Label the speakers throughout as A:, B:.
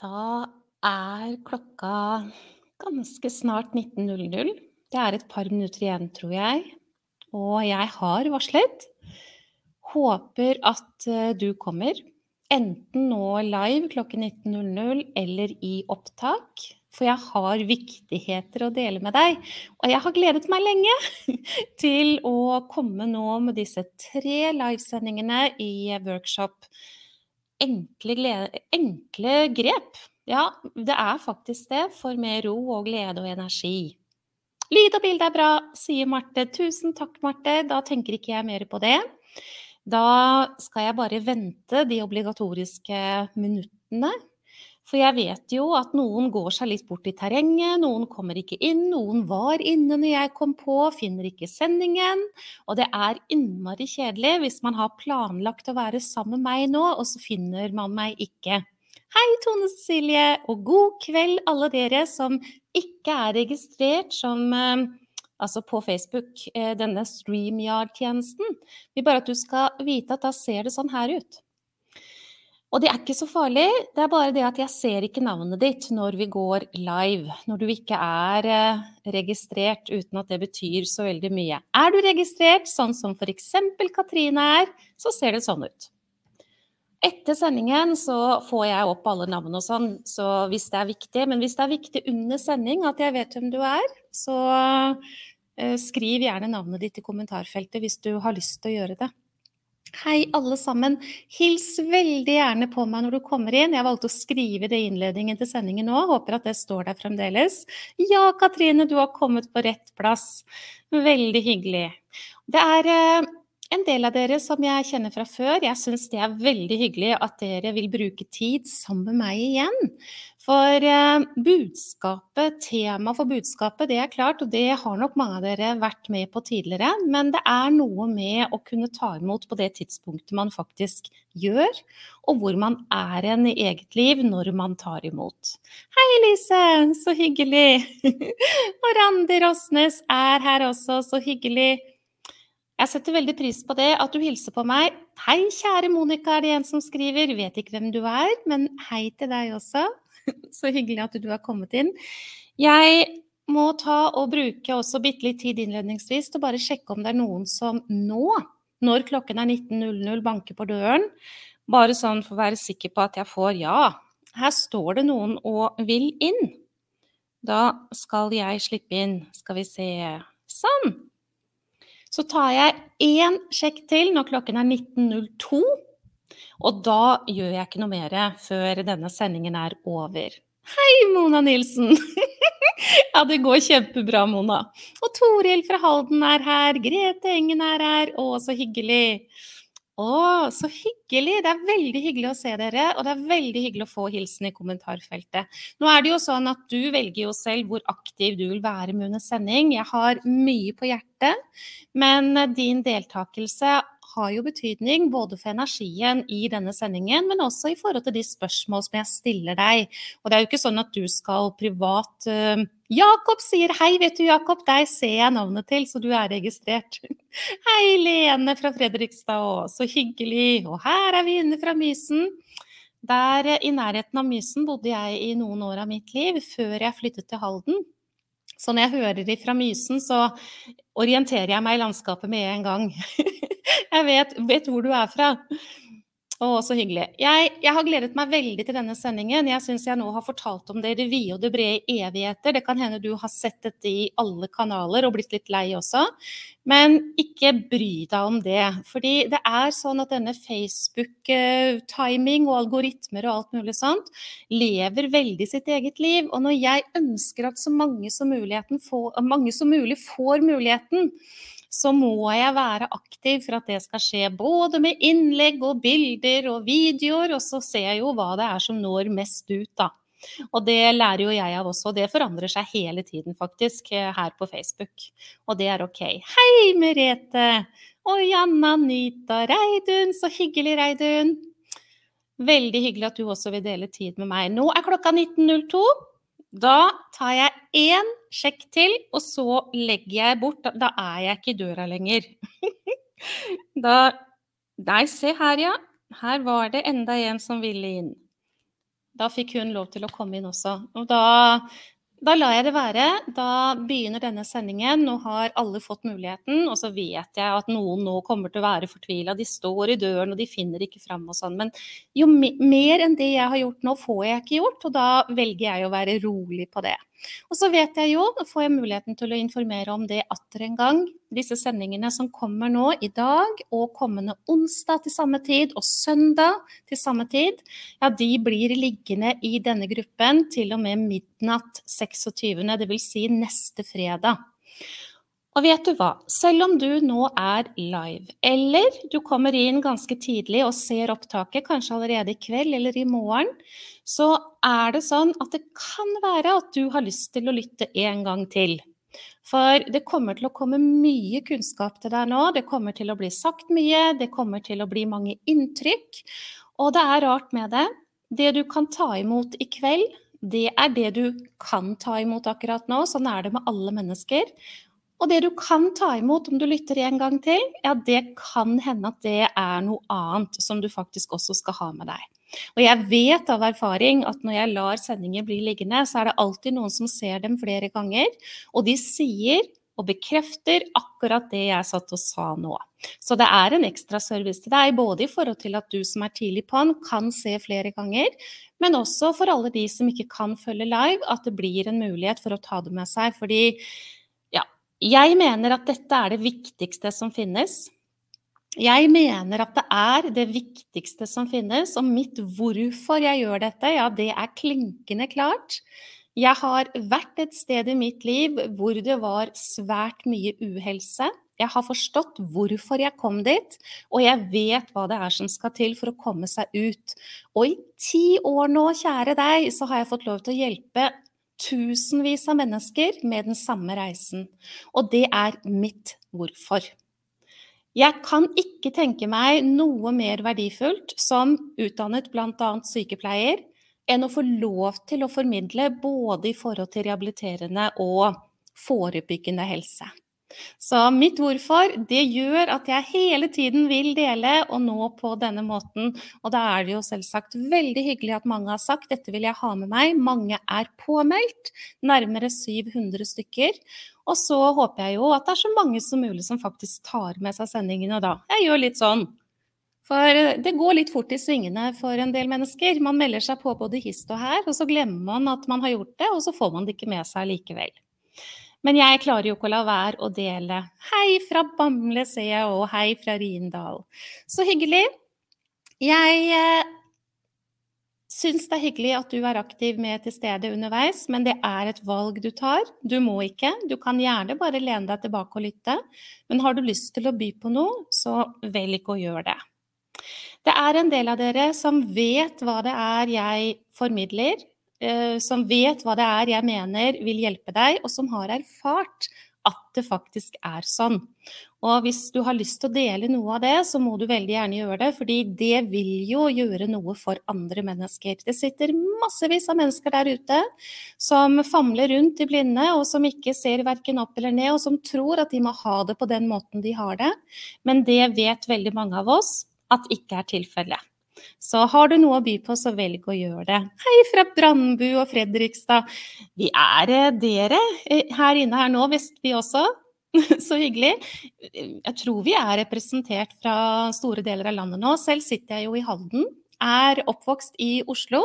A: Da er klokka ganske snart 19.00. Det er et par minutter igjen, tror jeg. Og jeg har varslet. Håper at eh, du kommer. Enten nå live klokken 19.00 eller i opptak. For jeg har viktigheter å dele med deg. Og jeg har gledet meg lenge til å komme nå med disse tre livesendingene i workshop enkle, glede, enkle grep. Ja, det er faktisk det, for mer ro og glede og energi. Lyd og bilde er bra, sier Marte. Tusen takk, Marte. Da tenker ikke jeg mer på det. Da skal jeg bare vente de obligatoriske minuttene for jeg vet jo at noen går seg litt bort i terrenget, noen kommer ikke inn, noen var inne når jeg kom på, finner ikke sendingen. Og det er innmari kjedelig hvis man har planlagt å være sammen med meg nå, og så finner man meg ikke. Hei, Tone Cecilie, og god kveld alle dere som ikke er registrert som eh, altså på Facebook, eh, denne StreamYard-tjenesten. Vil bare at du skal vite at da ser det sånn her ut. Og det er ikke så farlig, det er bare det at jeg ser ikke navnet ditt når vi går live. Når du ikke er eh, registrert uten at det betyr så veldig mye. Er du registrert, sånn som f.eks. Katrine er, så ser det sånn ut. Etter sendingen så får jeg opp alle navn og sånn, så hvis det er viktig. Men hvis det er viktig under sending at jeg vet hvem du er, så eh, skriv gjerne navnet ditt i kommentarfeltet hvis du har lyst til å gjøre det. Hei, alle sammen. Hils veldig gjerne på meg når du kommer inn. Jeg valgte å skrive det i innledningen til sendingen nå. Håper at det står der fremdeles. Ja, Katrine, du har kommet på rett plass. Veldig hyggelig. Det er eh, en del av dere som jeg kjenner fra før. Jeg syns det er veldig hyggelig at dere vil bruke tid sammen med meg igjen. For eh, budskapet, temaet for budskapet, det er klart, og det har nok mange av dere vært med på tidligere. Men det er noe med å kunne ta imot på det tidspunktet man faktisk gjør, og hvor man er en i eget liv når man tar imot. Hei, Elise, så hyggelig! og Randi Rosnes er her også, så hyggelig. Jeg setter veldig pris på det, at du hilser på meg. Hei, kjære Monica, er det en som skriver. Vet ikke hvem du er, men hei til deg også. Så hyggelig at du har kommet inn. Jeg må ta og bruke også bitte litt tid innledningsvis til å bare sjekke om det er noen som nå, når klokken er 19.00, banker på døren. Bare sånn for å være sikker på at jeg får ja. Her står det noen og vil inn. Da skal jeg slippe inn. Skal vi se. Sånn. Så tar jeg én sjekk til når klokken er 19.02. Og da gjør jeg ikke noe mer før denne sendingen er over. Hei, Mona Nilsen! ja, det går kjempebra, Mona. Og Toril fra Halden er her. Grete Engen er her. Å, så hyggelig. Å, så hyggelig! Det er veldig hyggelig å se dere, og det er veldig hyggelig å få hilsen i kommentarfeltet. Nå er det jo sånn at du velger jo selv hvor aktiv du vil være med under sending. Jeg har mye på hjertet, men din deltakelse har jo betydning både for energien i denne sendingen, men også i forhold til de spørsmål som jeg stiller deg. Og det er jo ikke sånn at du skal privat uh, Jakob sier hei, vet du Jakob, deg ser jeg navnet til, så du er registrert. Hei, Lene fra Fredrikstad òg, så hyggelig. Og her er vi inne fra Mysen. Der eh, i nærheten av Mysen bodde jeg i noen år av mitt liv, før jeg flyttet til Halden. Så når jeg hører fra Mysen, så orienterer jeg meg i landskapet med en gang. Jeg vet, vet hvor du er fra. Å, så hyggelig. Jeg, jeg, har gledet meg veldig til denne sendingen. Jeg syns jeg nå har fortalt om det i det vide og det brede evigheter. Det kan hende du har sett dette i alle kanaler og blitt litt lei også. Men ikke bry deg om det. Fordi det er sånn at denne Facebook-timing og algoritmer og alt mulig sånt lever veldig sitt eget liv. Og når jeg ønsker at så mange som, får, mange som mulig får muligheten så må jeg være aktiv for at det skal skje. Både med innlegg og bilder og videoer, og så ser jeg jo hva det er som når mest ut, da. Og det lærer jo jeg av også. og Det forandrer seg hele tiden, faktisk, her på Facebook. Og det er ok. Hei, Merete! Og Janna Nita Reidun. Så hyggelig, Reidun. Veldig hyggelig at du også vil dele tid med meg. Nå er klokka 19.02. Da tar jeg én sjekk til, og så legger jeg bort. Da, er jeg ikke i døra lenger. da Nei, se her, ja. Her var det enda en som ville inn. Da fikk hun lov til å komme inn også. Og da, da lar jeg det være. Da begynner denne sendingen. Nå har alle fått muligheten. Og så vet jeg at noen nå kommer til å være fortvila. De står i døren, og de finner ikke fram og sånn. Men jo mer enn det jeg har gjort nå, får jeg ikke gjort. Og da velger jeg å være rolig på det. Og så vet jeg jo, får jeg muligheten til å informere om det atter en gang. Disse sendingene som kommer nå i dag og kommende onsdag til samme tid og søndag til samme tid, ja, de blir liggende i denne gruppen til og med midnatt 26., dvs. Si neste fredag. Og vet du hva, selv om du nå er live, eller du kommer inn ganske tidlig og ser opptaket, kanskje allerede i kveld eller i morgen, så er det sånn at det kan være at du har lyst til å lytte en gang til. For det kommer til å komme mye kunnskap til deg nå. Det kommer til å bli sagt mye, det kommer til å bli mange inntrykk. Og det er rart med det. Det du kan ta imot i kveld, det er det du kan ta imot akkurat nå. Sånn er det med alle mennesker. Og det du kan ta imot om du lytter en gang til, ja, det kan hende at det er noe annet som du faktisk også skal ha med deg. Og jeg vet av erfaring at når jeg lar sendinger bli liggende, så er det alltid noen som ser dem flere ganger, og de sier og bekrefter akkurat det jeg satt og sa nå. Så det er en ekstra service til deg, både i forhold til at du som er tidlig på'n, kan se flere ganger, men også for alle de som ikke kan følge live, at det blir en mulighet for å ta det med seg. Fordi jeg mener at dette er det viktigste som finnes. Jeg mener at det er det viktigste som finnes, og mitt hvorfor jeg gjør dette, ja, det er klinkende klart. Jeg har vært et sted i mitt liv hvor det var svært mye uhelse. Jeg har forstått hvorfor jeg kom dit, og jeg vet hva det er som skal til for å komme seg ut. Og i ti år nå, kjære deg, så har jeg fått lov til å hjelpe tusenvis av mennesker med den samme reisen. Og det er mitt hvorfor. Jeg kan ikke tenke meg noe mer verdifullt som utdannet bl.a. sykepleier enn å få lov til å formidle både i forhold til rehabiliterende og forebyggende helse. Så mitt hvorfor, det gjør at jeg hele tiden vil dele og nå på denne måten. Og da er det jo selvsagt veldig hyggelig at mange har sagt dette vil jeg ha med meg. Mange er påmeldt, nærmere 700 stykker. Og så håper jeg jo at det er så mange som mulig som faktisk tar med seg sendingene da. Jeg gjør litt sånn. For det går litt fort i svingene for en del mennesker. Man melder seg på både hist og her, og så glemmer man at man har gjort det, og så får man det ikke med seg likevel. Men jeg klarer jo ikke å la være å dele. Hei fra Bamble, ser jeg, og hei fra Rindal. Så hyggelig. Jeg eh, syns det er hyggelig at du er aktiv med til stede underveis, men det er et valg du tar. Du må ikke. Du kan gjerne bare lene deg tilbake og lytte. Men har du lyst til å by på noe, så velg å gjøre det. Det er en del av dere som vet hva det er jeg formidler, som vet hva det er jeg mener vil hjelpe deg, og som har erfart at det faktisk er sånn. Og hvis du har lyst til å dele noe av det, så må du veldig gjerne gjøre det, fordi det vil jo gjøre noe for andre mennesker. Det sitter massevis av mennesker der ute som famler rundt i blinde, og som ikke ser verken opp eller ned, og som tror at de må ha det på den måten de har det. Men det vet veldig mange av oss at ikke er tilfellet. Så har du noe å by på, så velg å gjøre det. Hei fra Brandbu og Fredrikstad. Vi er eh, dere eh, her inne her nå, Vestby også. Så hyggelig. Jeg tror vi er representert fra store deler av landet nå. Selv sitter jeg jo i Halden. Er oppvokst i Oslo.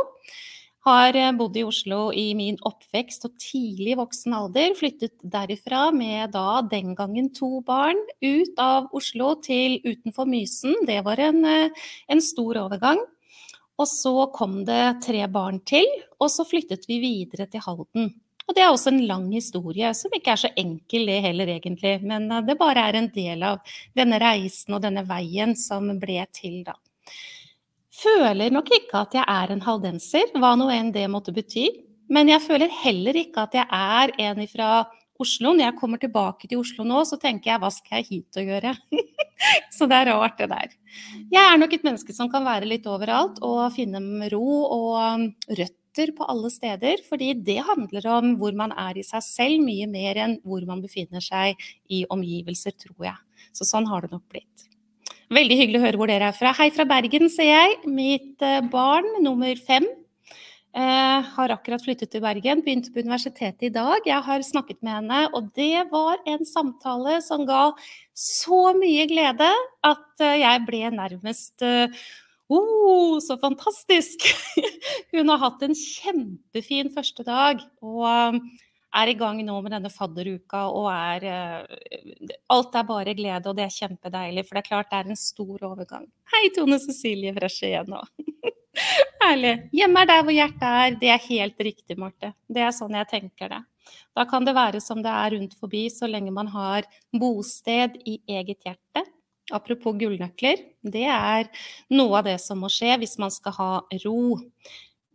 A: Har eh, bodd i Oslo i min oppvekst og tidlig voksen alder. Flyttet derifra med da den gangen to barn ut av Oslo til utenfor Mysen. Det var en, eh, en stor overgang. Og så kom det tre barn til, og så flyttet vi videre til Halden. Og det er også en lang historie, som ikke er så enkel det heller, egentlig. Men eh, det bare er en del av denne reisen og denne veien som ble til, da føler nok ikke at jeg er en haldenser, hva nå enn det måtte bety. Men jeg føler heller ikke at jeg er en fra Oslo. Når jeg kommer tilbake til Oslo nå, så tenker jeg hva skal jeg hit og gjøre? så det er rart, det der. Jeg er nok et menneske som kan være litt overalt og finne ro og røtter på alle steder. Fordi det handler om hvor man er i seg selv, mye mer enn hvor man befinner seg i omgivelser, tror jeg. Så sånn har det nok blitt. Veldig hyggelig å høre hvor dere er fra. Hei fra Bergen, ser jeg. Mitt eh, barn nummer fem Eh, har akkurat flyttet til Bergen, begynte på universitetet i dag. Jeg har snakket med henne, og det var en samtale som ga så mye glede at eh, jeg ble nærmest uh, oh, så fantastisk! Hun har hatt en kjempefin første dag. og er i gang nå med denne fadderuka og er Alt er bare glede, og det er kjempedeilig. For det er klart det er en stor overgang. Hei, Tone Cecilie fra igjen nå. Herlig. Hjemme er der hvor hjertet er. Det er helt riktig, Marte. Det er sånn jeg tenker det. Da kan det være som det er rundt forbi, så lenge man har bosted i eget hjerte. Apropos gullnøkler, det er noe av det som må skje hvis man skal ha ro.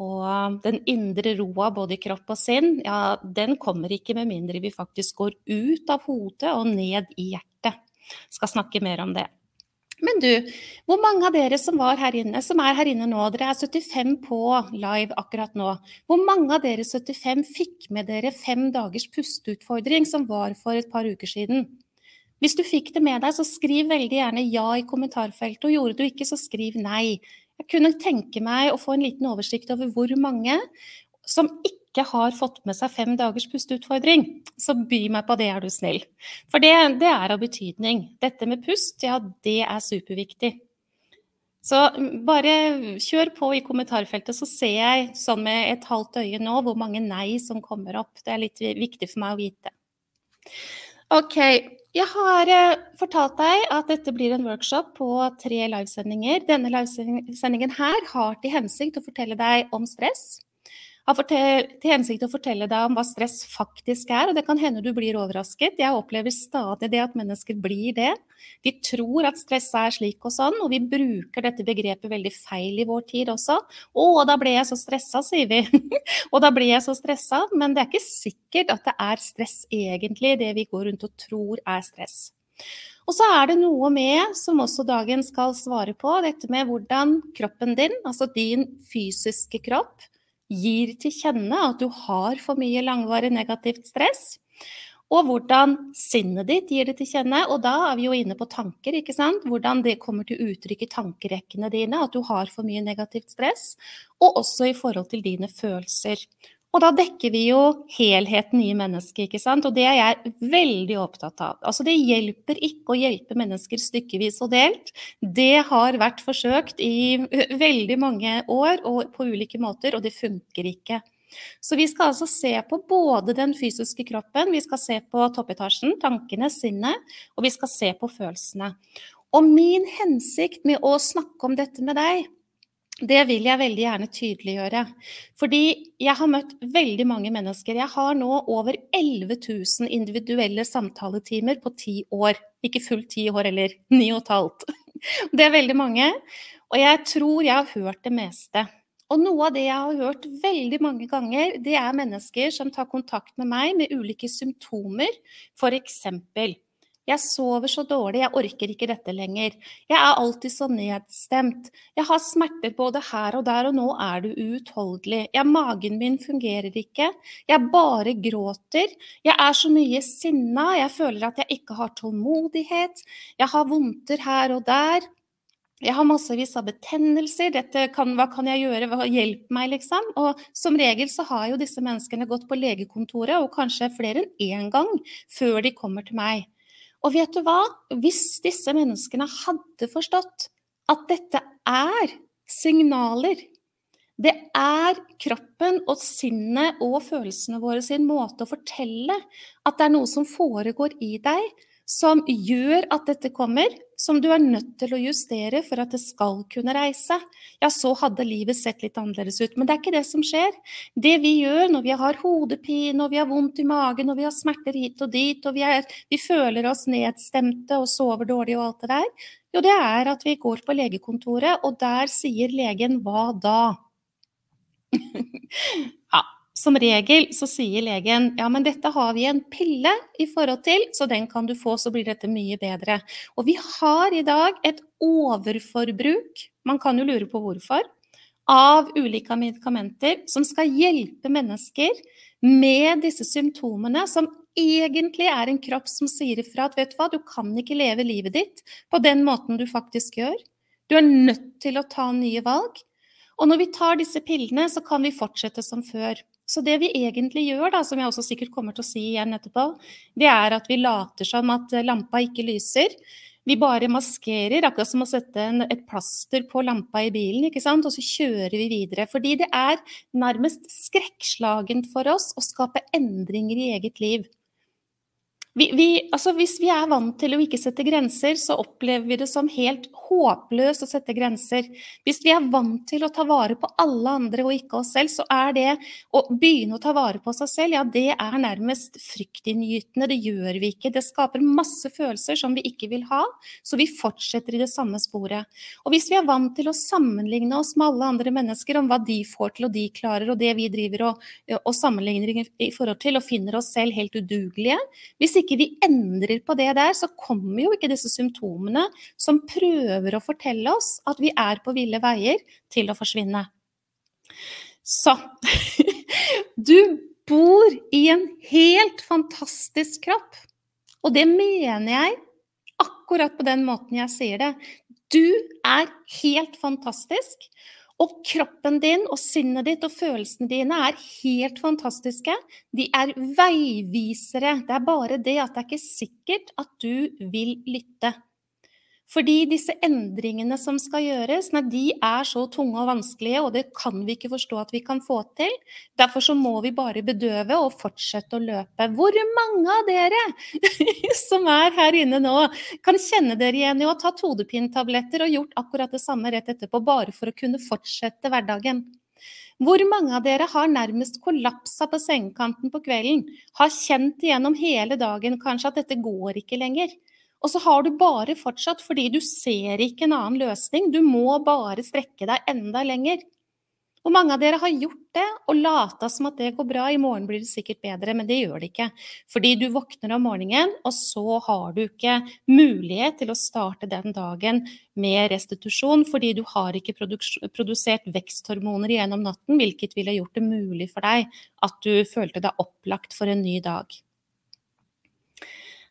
A: Og den indre roa både i kropp og sinn, ja, den kommer ikke med mindre vi faktisk går ut av hodet og ned i hjertet. Skal snakke mer om det. Men du, hvor mange av dere som var her inne, som er her inne nå, dere er 75 på live akkurat nå. Hvor mange av dere 75 fikk med dere fem dagers pusteutfordring som var for et par uker siden? Hvis du fikk det med deg, så skriv veldig gjerne ja i kommentarfeltet. Og gjorde du ikke, så skriv nei. Jeg kunne tenke meg å få en liten oversikt over hvor mange som ikke har fått med seg fem dagers pusteutfordring. Så by meg på det, er du snill. For det, det er av betydning. Dette med pust, ja, det er superviktig. Så bare kjør på i kommentarfeltet, så ser jeg sånn med et halvt øye nå hvor mange nei som kommer opp. Det er litt viktig for meg å vite. Ok, jeg har eh, fortalt deg at dette blir en workshop på tre livesendinger. Denne livesendingen her har til hensikt å fortelle deg om stress. Har til hensikt å fortelle deg om hva stress faktisk er, og det kan hende du blir overrasket. Jeg opplever stadig det at mennesker blir det. De tror at stress er slik og sånn, og vi bruker dette begrepet veldig feil i vår tid også. 'Å, da ble jeg så stressa', sier vi. og da ble jeg så stressa, men det er ikke sikkert at det er stress egentlig, det vi går rundt og tror er stress. Og så er det noe med, som også dagen skal svare på, dette med hvordan kroppen din, altså din fysiske kropp, gir til kjenne at du har for mye langvarig negativt stress. Og hvordan sinnet ditt gir det til kjenne. Og da er vi jo inne på tanker, ikke sant. Hvordan det kommer til uttrykk i tankerekkene dine, at du har for mye negativt stress. Og også i forhold til dine følelser. Og da dekker vi jo helheten i mennesket, ikke sant. Og det er jeg veldig opptatt av. Altså det hjelper ikke å hjelpe mennesker stykkevis og delt. Det har vært forsøkt i veldig mange år og på ulike måter, og det funker ikke. Så vi skal altså se på både den fysiske kroppen, vi skal se på toppetasjen, tankene, sinnet, og vi skal se på følelsene. Og min hensikt med å snakke om dette med deg, det vil jeg veldig gjerne tydeliggjøre. Fordi jeg har møtt veldig mange mennesker. Jeg har nå over 11 000 individuelle samtaletimer på ti år. Ikke fullt ti år, eller ni og et halvt. Det er veldig mange. Og jeg tror jeg har hørt det meste. Og noe av det jeg har hørt veldig mange ganger, det er mennesker som tar kontakt med meg med ulike symptomer. Eksempel jeg sover så dårlig, jeg orker ikke dette lenger. Jeg er alltid så nedstemt. Jeg har smerter både her og der, og nå er du uutholdelig. Ja, magen min fungerer ikke. Jeg bare gråter. Jeg er så mye sinna. Jeg føler at jeg ikke har tålmodighet. Jeg har vondter her og der. Jeg har massevis av betennelser. Kan, hva kan jeg gjøre? Hjelp meg, liksom. Og som regel så har jo disse menneskene gått på legekontoret, og kanskje flere enn én gang, før de kommer til meg. Og vet du hva? Hvis disse menneskene hadde forstått at dette er signaler det er kroppen og sinnet og følelsene våre sin måte å fortelle at det er noe som foregår i deg, som gjør at dette kommer, som du er nødt til å justere for at det skal kunne reise. Ja, så hadde livet sett litt annerledes ut. Men det er ikke det som skjer. Det vi gjør når vi har hodepine, og vi har vondt i magen, og vi har smerter hit og dit, og vi, er, vi føler oss nedstemte og sover dårlig og alt det der, jo, det er at vi går på legekontoret, og der sier legen hva da? som regel så sier legen ja, men dette har vi en pille i forhold til, så den kan du få, så blir dette mye bedre. Og vi har i dag et overforbruk, man kan jo lure på hvorfor, av ulike medikamenter som skal hjelpe mennesker med disse symptomene, som egentlig er en kropp som sier ifra at vet du hva, du kan ikke leve livet ditt på den måten du faktisk gjør. Du er nødt til å ta nye valg. Og når vi tar disse pillene, så kan vi fortsette som før. Så det vi egentlig gjør, da, som jeg også sikkert kommer til å si igjen etterpå, det er at vi later som at lampa ikke lyser. Vi bare maskerer, akkurat som å sette en, et plaster på lampa i bilen, ikke sant? og så kjører vi videre. Fordi det er nærmest skrekkslagent for oss å skape endringer i eget liv. Vi, vi, altså hvis vi er vant til å ikke sette grenser, så opplever vi det som helt håpløst å sette grenser. Hvis vi er vant til å ta vare på alle andre og ikke oss selv, så er det å begynne å ta vare på seg selv, ja, det er nærmest fryktinngytende. Det gjør vi ikke. Det skaper masse følelser som vi ikke vil ha, så vi fortsetter i det samme sporet. Og hvis vi er vant til å sammenligne oss med alle andre mennesker om hva de får til og de klarer, og det vi driver og, og sammenligner i forhold til, og finner oss selv helt udugelige hvis ikke vi endrer på det der, så kommer jo ikke disse symptomene som prøver å fortelle oss at vi er på ville veier, til å forsvinne. Så Du bor i en helt fantastisk kropp. Og det mener jeg akkurat på den måten jeg sier det. Du er helt fantastisk. Og kroppen din og sinnet ditt og følelsene dine er helt fantastiske. De er veivisere. Det er bare det at det er ikke sikkert at du vil lytte. Fordi disse endringene som skal gjøres, nei, de er så tunge og vanskelige, og det kan vi ikke forstå at vi kan få til. Derfor så må vi bare bedøve og fortsette å løpe. Hvor mange av dere som er her inne nå, kan kjenne dere igjen i å ha tatt hodepinetabletter og gjort akkurat det samme rett etterpå, bare for å kunne fortsette hverdagen? Hvor mange av dere har nærmest kollapsa på sengekanten på kvelden? Har kjent igjennom hele dagen kanskje at dette går ikke lenger? Og så har du bare fortsatt fordi du ser ikke en annen løsning. Du må bare strekke deg enda lenger. Hvor mange av dere har gjort det og lata som at det går bra, i morgen blir det sikkert bedre, men det gjør det ikke. Fordi du våkner om morgenen, og så har du ikke mulighet til å starte den dagen med restitusjon, fordi du har ikke produsert veksthormoner gjennom natten, hvilket ville gjort det mulig for deg at du følte deg opplagt for en ny dag.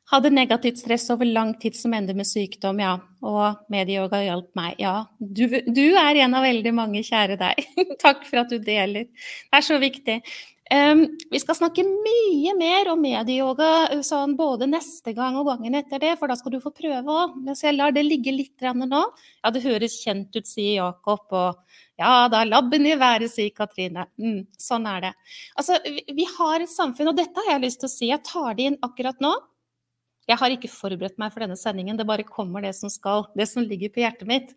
A: Hadde negativt stress over lang tid som ender med sykdom, ja. Og medieyoga hjalp meg. Ja, du, du, er en av veldig mange, kjære deg. Takk for at du deler. Det er så viktig. Um, vi skal snakke mye mer om medieyoga sånn, både neste gang og gangen etter det, for da skal du få prøve òg. Mens jeg lar det ligge litt nå. Ja, det høres kjent ut, sier Jakob. Og ja da, labben i været, sier Katrine. Mm, sånn er det. Altså, vi, vi har et samfunn, og dette har jeg lyst til å si. Jeg tar det inn akkurat nå. Jeg har ikke forberedt meg for denne sendingen, det bare kommer det som skal, det som ligger på hjertet mitt.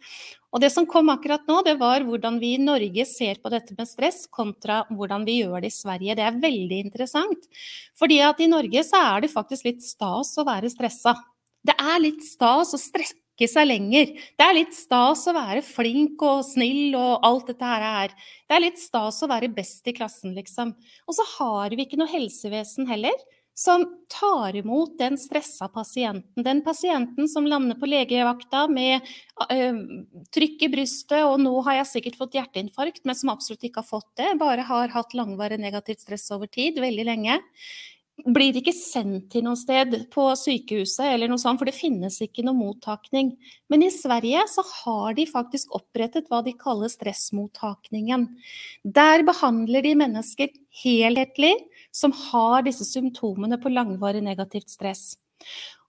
A: Og det som kom akkurat nå, det var hvordan vi i Norge ser på dette med stress, kontra hvordan vi gjør det i Sverige. Det er veldig interessant. Fordi at i Norge så er det faktisk litt stas å være stressa. Det er litt stas å strekke seg lenger. Det er litt stas å være flink og snill og alt dette her er. Det er litt stas å være best i klassen, liksom. Og så har vi ikke noe helsevesen heller som tar imot den stressa pasienten. Den pasienten som lander på legevakta med øh, trykk i brystet og 'nå har jeg sikkert fått hjerteinfarkt', men som absolutt ikke har fått det, bare har hatt langvarig negativt stress over tid, veldig lenge. Blir ikke sendt til noe sted på sykehuset eller noe sånt, for det finnes ikke noe mottakning. Men i Sverige så har de faktisk opprettet hva de kaller stressmottakningen. Der behandler de mennesker helhetlig som har disse symptomene på langvarig negativt stress.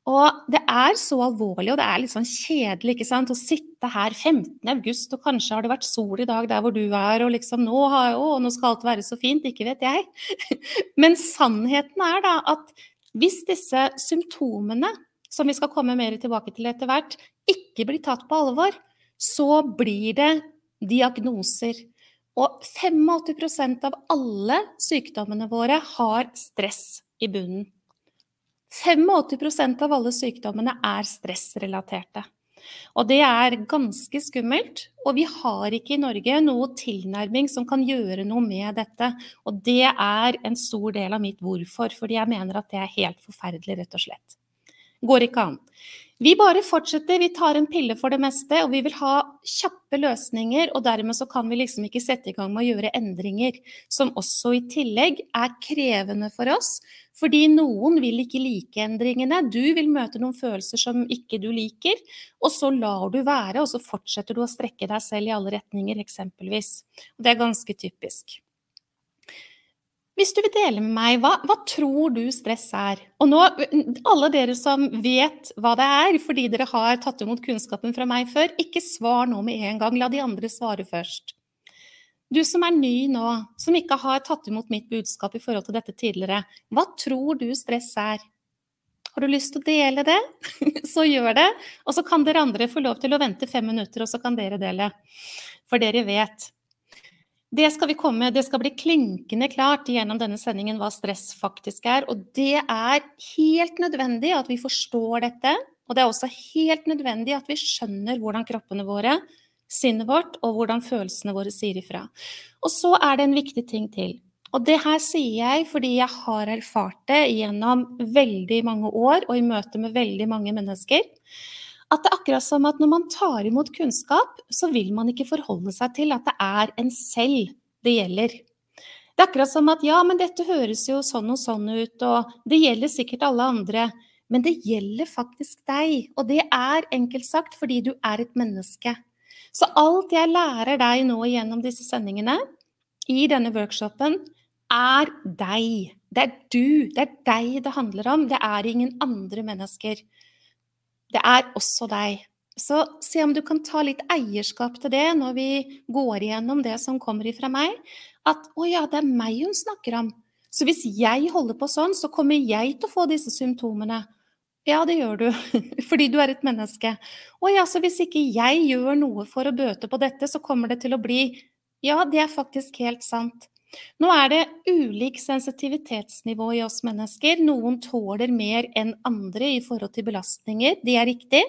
A: Og det er så alvorlig, og det er litt sånn kjedelig ikke sant? å sitte her 15.8, og kanskje har det vært sol i dag der hvor du er, og liksom nå, har, å, nå skal alt være så fint, ikke vet jeg. Men sannheten er da at hvis disse symptomene, som vi skal komme mer tilbake til etter hvert, ikke blir tatt på alvor, så blir det diagnoser. Og 85% av alle sykdommene våre har stress i bunnen. 85% av alle sykdommene er stressrelaterte. Og det er ganske skummelt. Og vi har ikke i Norge noe tilnærming som kan gjøre noe med dette. Og det er en stor del av mitt hvorfor, fordi jeg mener at det er helt forferdelig, rett og slett. Går ikke an. Vi bare fortsetter, vi tar en pille for det meste, og vi vil ha kjappe løsninger. Og dermed så kan vi liksom ikke sette i gang med å gjøre endringer, som også i tillegg er krevende for oss. Fordi noen vil ikke like endringene. Du vil møte noen følelser som ikke du liker, og så lar du være, og så fortsetter du å strekke deg selv i alle retninger, eksempelvis. Og det er ganske typisk. Hvis du vil dele med meg, hva, hva, tror du stress er? Og nå, alle dere som vet hva det er, fordi dere har tatt imot kunnskapen fra meg før, ikke svar nå med en gang. La de andre svare først. Du som er ny nå, som ikke har tatt imot mitt budskap i forhold til dette tidligere, hva tror du stress er? Har du lyst til å dele det, så gjør det. Og så kan dere andre få lov til å vente fem minutter, og så kan dere dele. For dere vet. Det skal, komme, det skal, bli klinkende klart gjennom denne sendingen hva stress faktisk er. Og det er helt nødvendig at vi forstår dette. Og det er også helt nødvendig at vi skjønner hvordan kroppene våre, sinnet vårt og hvordan følelsene våre sier ifra. Og så er det en viktig ting til. Og det her sier jeg fordi jeg har erfart det gjennom veldig mange år og i møte med veldig mange mennesker at det er akkurat som at når man tar imot kunnskap, så vil man ikke forholde seg til at det er en selv det gjelder. Det er akkurat som at ja, men dette høres jo sånn og sånn ut, og det gjelder sikkert alle andre. Men det gjelder faktisk deg, og det er enkelt sagt fordi du er et menneske. Så alt jeg lærer deg nå gjennom disse sendingene, i denne workshopen, er deg. Det er du, det er deg det handler om. Det er ingen andre mennesker. Det er også deg. Så se om du kan ta litt eierskap til det når vi går igjennom det som kommer ifra meg. At 'å ja, det er meg hun snakker om'. Så hvis jeg holder på sånn, så kommer jeg til å få disse symptomene. Ja, det gjør du, fordi du er et menneske. Å ja, så hvis ikke jeg gjør noe for å bøte på dette, så kommer det til å bli Ja, det er faktisk helt sant. Nå er det ulik sensitivitetsnivå i oss mennesker. Noen tåler mer enn andre i forhold til belastninger, det er riktig.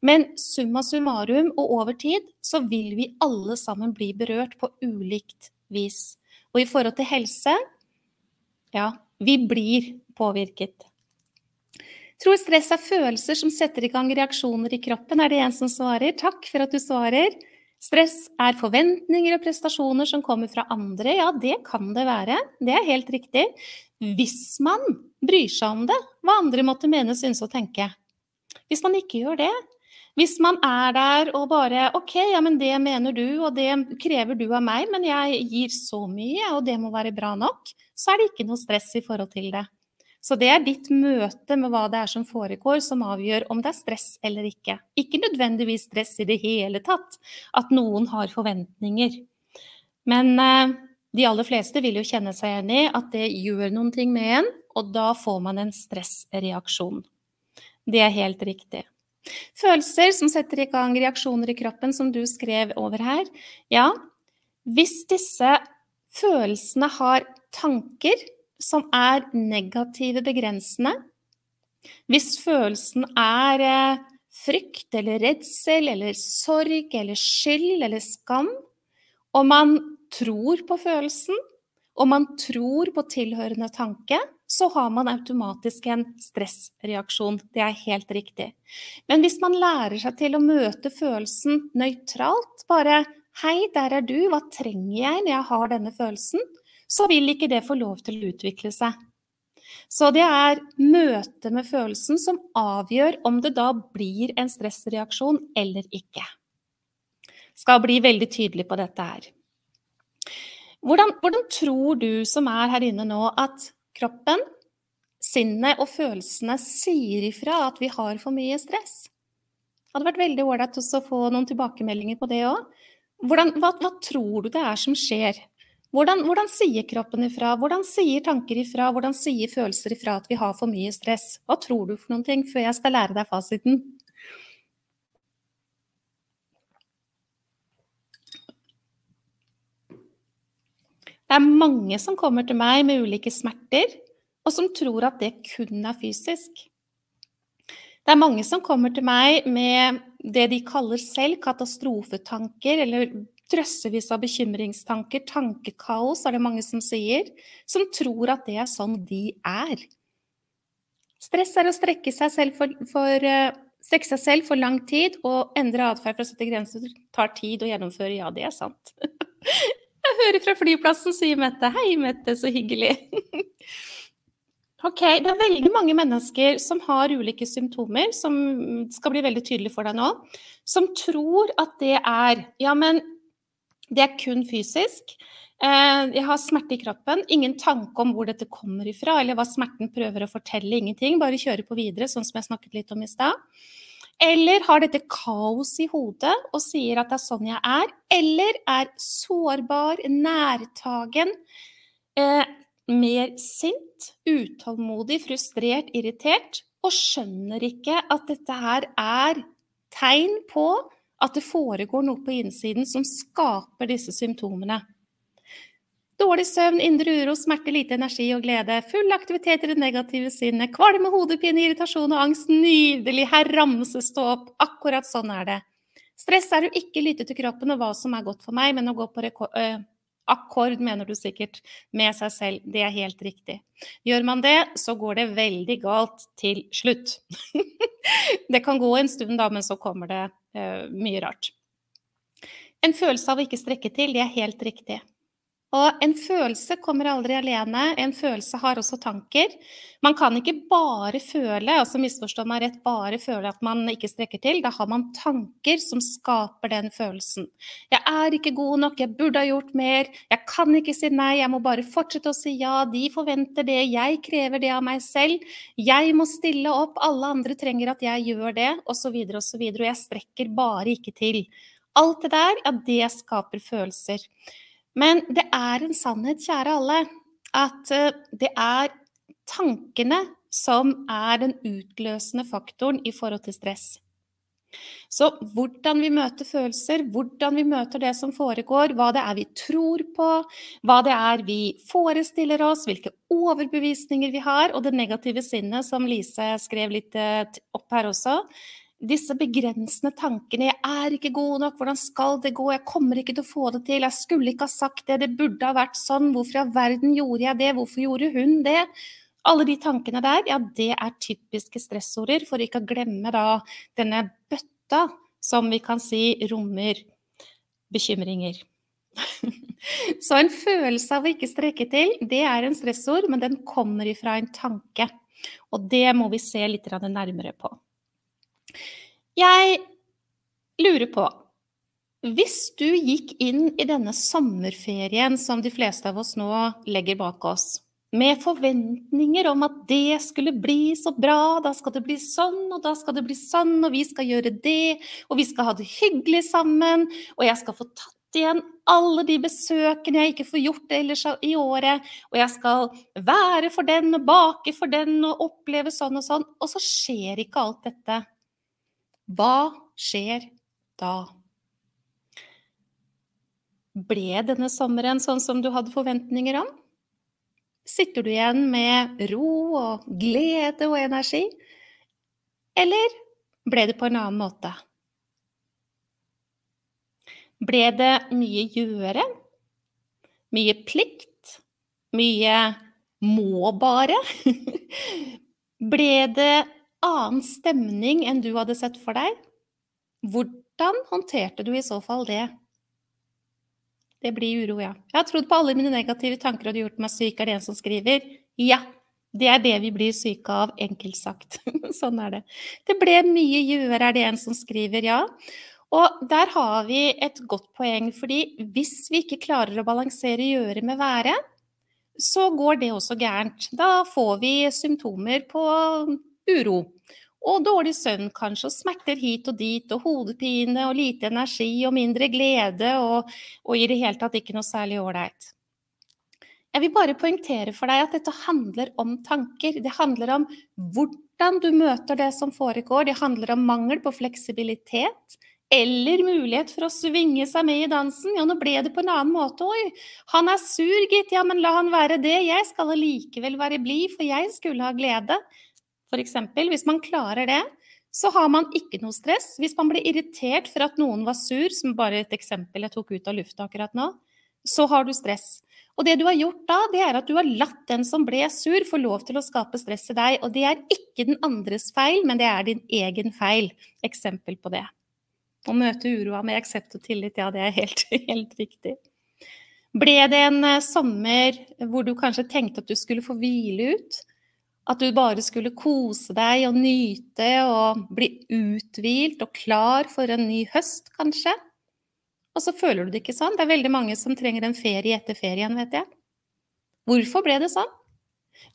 A: Men summa summarum og over tid så vil vi alle sammen bli berørt på ulikt vis. Og i forhold til helse ja, vi blir påvirket. Tror stress er følelser som setter i gang reaksjoner i kroppen, er det en som svarer. Takk for at du svarer. Stress er forventninger og prestasjoner som kommer fra andre. Ja, det kan det være. Det er helt riktig. Hvis man bryr seg om det, hva andre måtte mene, synes og tenke. Hvis man ikke gjør det, hvis man er der og bare OK, ja, men det mener du, og det krever du av meg, men jeg gir så mye, og det må være bra nok, så er det ikke noe stress i forhold til det. Så det er ditt møte med hva det er som foregår, som avgjør om det er stress eller ikke. Ikke nødvendigvis stress i det hele tatt, at noen har forventninger. Men eh, de aller fleste vil jo kjenne seg igjen i at det gjør noen ting med en, og da får man en stressreaksjon. Det er helt riktig. Følelser som setter i gang reaksjoner i kroppen, som du skrev over her. Ja, hvis disse følelsene har tanker som er negative begrensende. Hvis følelsen er eh, frykt eller redsel eller sorg eller skyld eller skam, og man tror på følelsen, og man tror på tilhørende tanke, så har man automatisk en stressreaksjon. Det er helt riktig. Men hvis man lærer seg til å møte følelsen nøytralt, bare 'Hei, der er du. Hva trenger jeg når jeg har denne følelsen?' Så vil ikke det få lov til å utvikle seg. Så det er møtet med følelsen som avgjør om det da blir en stressreaksjon eller ikke. Skal bli veldig tydelig på dette her. Hvordan, hvordan tror du som er her inne nå, at kroppen, sinnet og følelsene sier ifra at vi har for mye stress? Det hadde vært veldig ålreit å få noen tilbakemeldinger på det òg. Hva, hva tror du det er som skjer hvordan, hvordan, sier kroppen ifra? Hvordan sier tanker ifra? Hvordan sier følelser ifra at vi har for mye stress? Hva tror du for noen ting, før jeg skal lære deg fasiten? Det er mange som kommer til meg med ulike smerter, og som tror at det kun er fysisk. Det er mange som kommer til meg med det de kaller selv katastrofetanker, eller drøssevis av bekymringstanker, tankekaos, er det mange som sier, som tror at det er sånn de er. Stress er å strekke seg selv for, for uh, Strekke seg selv for lang tid og endre atferd for å sette grenser tar tid å gjennomføre. Ja, det er sant. Jeg hører fra flyplassen, sier Mette. Hei, Mette, så hyggelig. Ok, Det er veldig mange mennesker som har ulike symptomer, som skal bli veldig tydelig for deg nå, som tror at det er Ja, men det er kun fysisk. Eh, jeg har smerte i kroppen. Ingen tanke om hvor dette kommer ifra, eller hva smerten prøver å fortelle. Ingenting. Bare kjøre på videre, sånn som jeg snakket litt om i stad. Eller har dette kaos i hodet og sier at det er sånn jeg er. Eller er sårbar, nærtagen, eh, mer sint, utålmodig, frustrert, irritert. Og skjønner ikke at dette her er tegn på at det foregår noe på innsiden som skaper disse symptomene. Dårlig søvn, indre uro, smerte, lite energi og glede. Full aktivitet i det negative sinnet. Kvalme, hodepine, irritasjon og angst. Nydelig. Her ramses det opp. Akkurat sånn er det. Stress er å ikke lytte til kroppen og hva som er godt for meg, men å gå på øh, akkord, mener du sikkert, med seg selv. Det er helt riktig. Gjør man det, så går det veldig galt til slutt. det kan gå en stund, da, men så kommer det mye rart. En følelse av å ikke strekke til, det er helt riktig. Og en følelse kommer aldri alene. En følelse har også tanker. Man kan ikke bare føle, altså misforstå meg rett, bare føle at man ikke strekker til. Da har man tanker som skaper den følelsen. Jeg er ikke god nok, jeg burde ha gjort mer, jeg kan ikke si nei, jeg må bare fortsette å si ja. De forventer det, jeg krever det av meg selv. Jeg må stille opp, alle andre trenger at jeg gjør det, osv., osv. Og, og jeg strekker bare ikke til. Alt det der, ja, det skaper følelser. Men det er en sannhet, kjære alle, at eh, det er tankene som er den utløsende faktoren i forhold til stress. Så hvordan vi møter følelser, hvordan vi møter det som foregår, hva det er vi tror på, hva det er vi forestiller oss, hvilke overbevisninger vi har, og det negative sinnet, som Lise skrev litt eh, opp her også, disse begrensende tankene 'jeg er ikke god nok', 'hvordan skal det gå', 'jeg kommer ikke til å få det til', 'jeg skulle ikke ha sagt det', 'det burde ha vært sånn', 'hvorfor i all verden gjorde jeg det', 'hvorfor gjorde hun det'? Alle de tankene der, ja, det er typiske stressorder, for ikke å glemme da denne bøtta som vi kan si rommer bekymringer. Så en følelse av å ikke strekke til, det er en stressord, men den kommer ifra en tanke. Og det må vi se litt nærmere på. Jeg lurer på Hvis du gikk inn i denne sommerferien som de fleste av oss nå legger bak oss, med forventninger om at det skulle bli så bra, da skal det bli sånn, og da skal det bli sånn, og vi skal gjøre det, og vi skal ha det hyggelig sammen, og jeg skal få tatt igjen alle de besøkene jeg ikke får gjort ellers i året, og jeg skal være for den og bake for den og oppleve sånn og sånn, og så skjer ikke alt dette. Hva skjer da? Ble denne sommeren sånn som du hadde forventninger om? Sitter du igjen med ro og glede og energi? Eller ble det på en annen måte? Ble det mye gjøre? Mye plikt? Mye må bare? ble det annen stemning enn du hadde sett for deg, hvordan håndterte du i så fall det? Det blir uro, ja. Jeg har trodd på alle mine negative tanker og det gjort meg syk, er det en som skriver. Ja, det er det vi blir syke av, enkelt sagt. sånn er det. Det ble mye gjøre, er det en som skriver, ja. Og der har vi et godt poeng, fordi hvis vi ikke klarer å balansere gjøre med være, så går det også gærent. Da får vi symptomer på uro. Og dårlig søvn kanskje, og smerter hit og dit, og hodepine og lite energi og mindre glede, og, og i det hele tatt ikke noe særlig ålreit. Jeg vil bare poengtere for deg at dette handler om tanker. Det handler om hvordan du møter det som foregår. Det handler om mangel på fleksibilitet eller mulighet for å svinge seg med i dansen. Ja, nå ble det på en annen måte. Oi, han er sur, gitt. Ja, men la han være det. Jeg skal allikevel være blid, for jeg skulle ha glede. F.eks. Hvis man klarer det, så har man ikke noe stress. Hvis man blir irritert for at noen var sur, som bare et eksempel jeg tok ut av lufta akkurat nå, så har du stress. Og det du har gjort da, det er at du har latt den som ble sur, få lov til å skape stress i deg. Og det er ikke den andres feil, men det er din egen feil. Eksempel på det. Å møte uroa med aksept og tillit, ja, det er helt, helt riktig. Ble det en uh, sommer hvor du kanskje tenkte at du skulle få hvile ut? At du bare skulle kose deg og nyte og bli uthvilt og klar for en ny høst, kanskje? Og så føler du det ikke sånn. Det er veldig mange som trenger en ferie etter ferien, vet jeg. Hvorfor ble det sånn?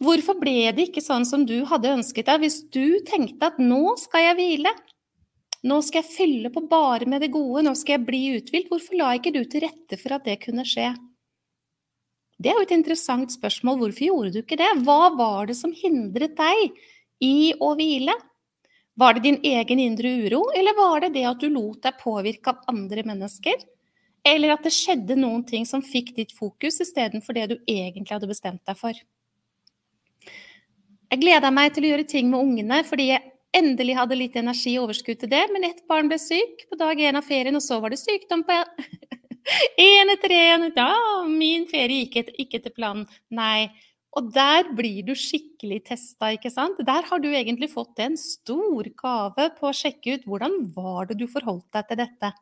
A: Hvorfor ble det ikke sånn som du hadde ønsket deg, hvis du tenkte at nå skal jeg hvile? Nå skal jeg fylle på bare med det gode, nå skal jeg bli uthvilt. Hvorfor la ikke du til rette for at det kunne skje? Det er jo et interessant spørsmål. Hvorfor gjorde du ikke det? Hva var det som hindret deg i å hvile? Var det din egen indre uro, eller var det det at du lot deg påvirke av andre mennesker? Eller at det skjedde noen ting som fikk ditt fokus istedenfor det du egentlig hadde bestemt deg for? Jeg gleda meg til å gjøre ting med ungene fordi jeg endelig hadde litt energi og overskudd til det, men ett barn ble syk på dag én av ferien, og så var det sykdom på én etter én. Ja, min ferie gikk ikke etter planen. Nei, og der blir du skikkelig testa, ikke sant. Der har du egentlig fått en stor gave på å sjekke ut hvordan var det du forholdt deg til dette.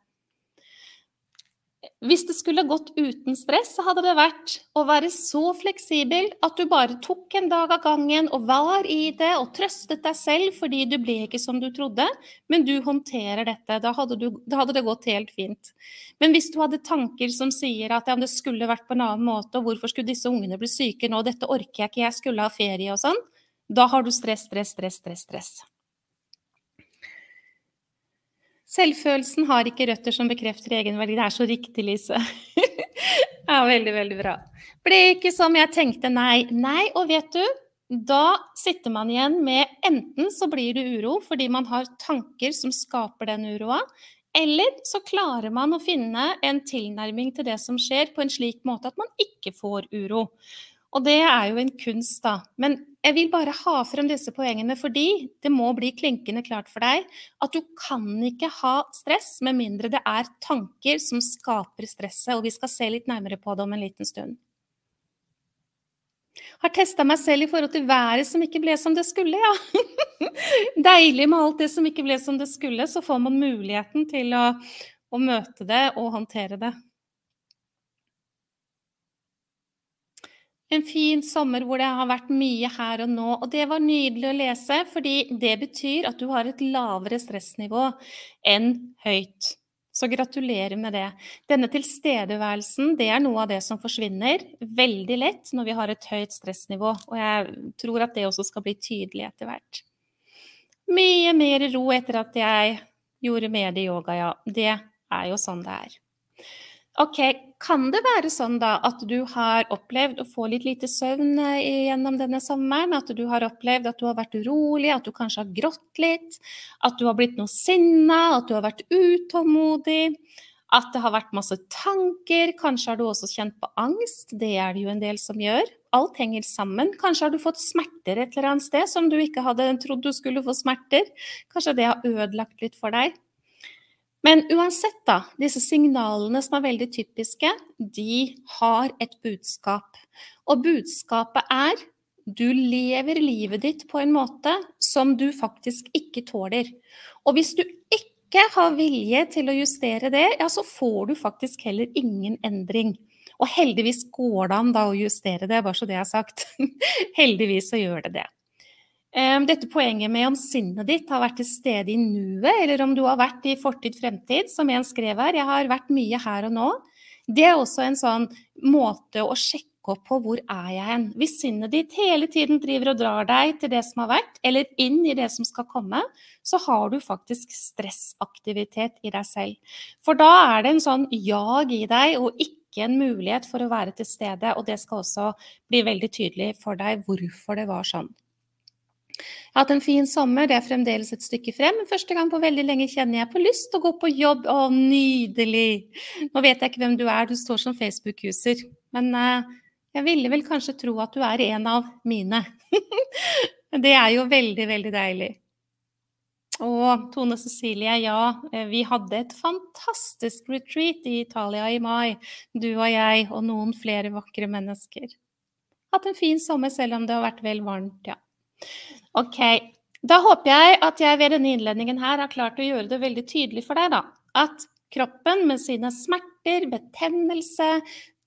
A: Hvis det skulle gått uten stress, så hadde det vært å være så fleksibel at du bare tok en dag av gangen og var i det og trøstet deg selv fordi du ble ikke som du trodde, men du håndterer dette. Da hadde, du, da hadde det gått helt fint. Men hvis du hadde tanker som sier at ja, det skulle vært på en annen måte, og hvorfor skulle disse ungene bli syke nå, dette orker jeg ikke, jeg skulle ha ferie og sånn, da har du stress, stress, stress, stress. stress. Selvfølelsen har ikke røtter som bekrefter egenverdi. Det er så riktig, Lise. ja, veldig, veldig bra. Ble ikke som jeg tenkte, nei. Nei, og vet du, da sitter man igjen med enten så blir det uro fordi man har tanker som skaper den uroa, eller så klarer man å finne en tilnærming til det som skjer, på en slik måte at man ikke får uro. Og det er jo en kunst, da. Men jeg vil bare ha frem disse poengene fordi det må bli klinkende klart for deg at du kan ikke ha stress med mindre det er tanker som skaper stresset, og vi skal se litt nærmere på det om en liten stund. Har testa meg selv i forhold til været som ikke ble som det skulle, ja. Deilig med alt det som ikke ble som det skulle, så får man muligheten til å, å møte det og håndtere det. En fin sommer hvor det har vært mye her og nå. Og det var nydelig å lese, fordi det betyr at du har et lavere stressnivå enn høyt. Så gratulerer med det. Denne tilstedeværelsen det er noe av det som forsvinner veldig lett når vi har et høyt stressnivå. Og jeg tror at det også skal bli tydelig etter hvert. Mye mer ro etter at jeg gjorde mer yoga, ja. Det er jo sånn det er. Ok, kan det være sånn da at du har opplevd å få litt lite søvn eh, gjennom denne sommeren? At du har opplevd at du har vært urolig, at du kanskje har grått litt? At du har blitt noe sinna, at du har vært utålmodig? At det har vært masse tanker? Kanskje har du også kjent på angst? Det er det jo en del som gjør. Alt henger sammen. Kanskje har du fått smerter et eller annet sted som du ikke hadde trodd du skulle få smerter. Kanskje det har ødelagt litt for deg. Men uansett, da, disse signalene som er veldig typiske, de har et budskap. Og budskapet er du lever livet ditt på en måte som du faktisk ikke tåler. Og hvis du ikke har vilje til å justere det, ja, så får du faktisk heller ingen endring. Og heldigvis går det an da å justere det, bare så det er sagt. heldigvis så gjør det det. Dette poenget med om sinnet ditt har vært til stede i nuet, eller om du har vært i fortid, fremtid, som en skrev her. Jeg har vært mye her og nå. Det er også en sånn måte å sjekke opp på hvor er jeg hen. Hvis sinnet ditt hele tiden driver og drar deg til det som har vært, eller inn i det som skal komme, så har du faktisk stressaktivitet i deg selv. For da er det en sånn jag i deg, og ikke en mulighet for å være til stede. Og det skal også bli veldig tydelig for deg hvorfor det var sånn. Jeg har hatt en fin sommer, det er fremdeles et stykke frem. Men første gang på veldig lenge kjenner jeg på lyst til å gå på jobb. Å, nydelig! Nå vet jeg ikke hvem du er, du står som Facebook-user. Men uh, jeg ville vel kanskje tro at du er en av mine. det er jo veldig, veldig deilig. Og Tone Cecilie, ja, eh, vi hadde et fantastisk retreat i Italia i mai. Du og jeg og noen flere vakre mennesker. Hatt en fin sommer selv om det har vært vel varmt, ja. Ok, da håper jeg at jeg ved denne innledningen her har klart å gjøre det veldig tydelig for deg, da. At kroppen med sine smerter, betennelse,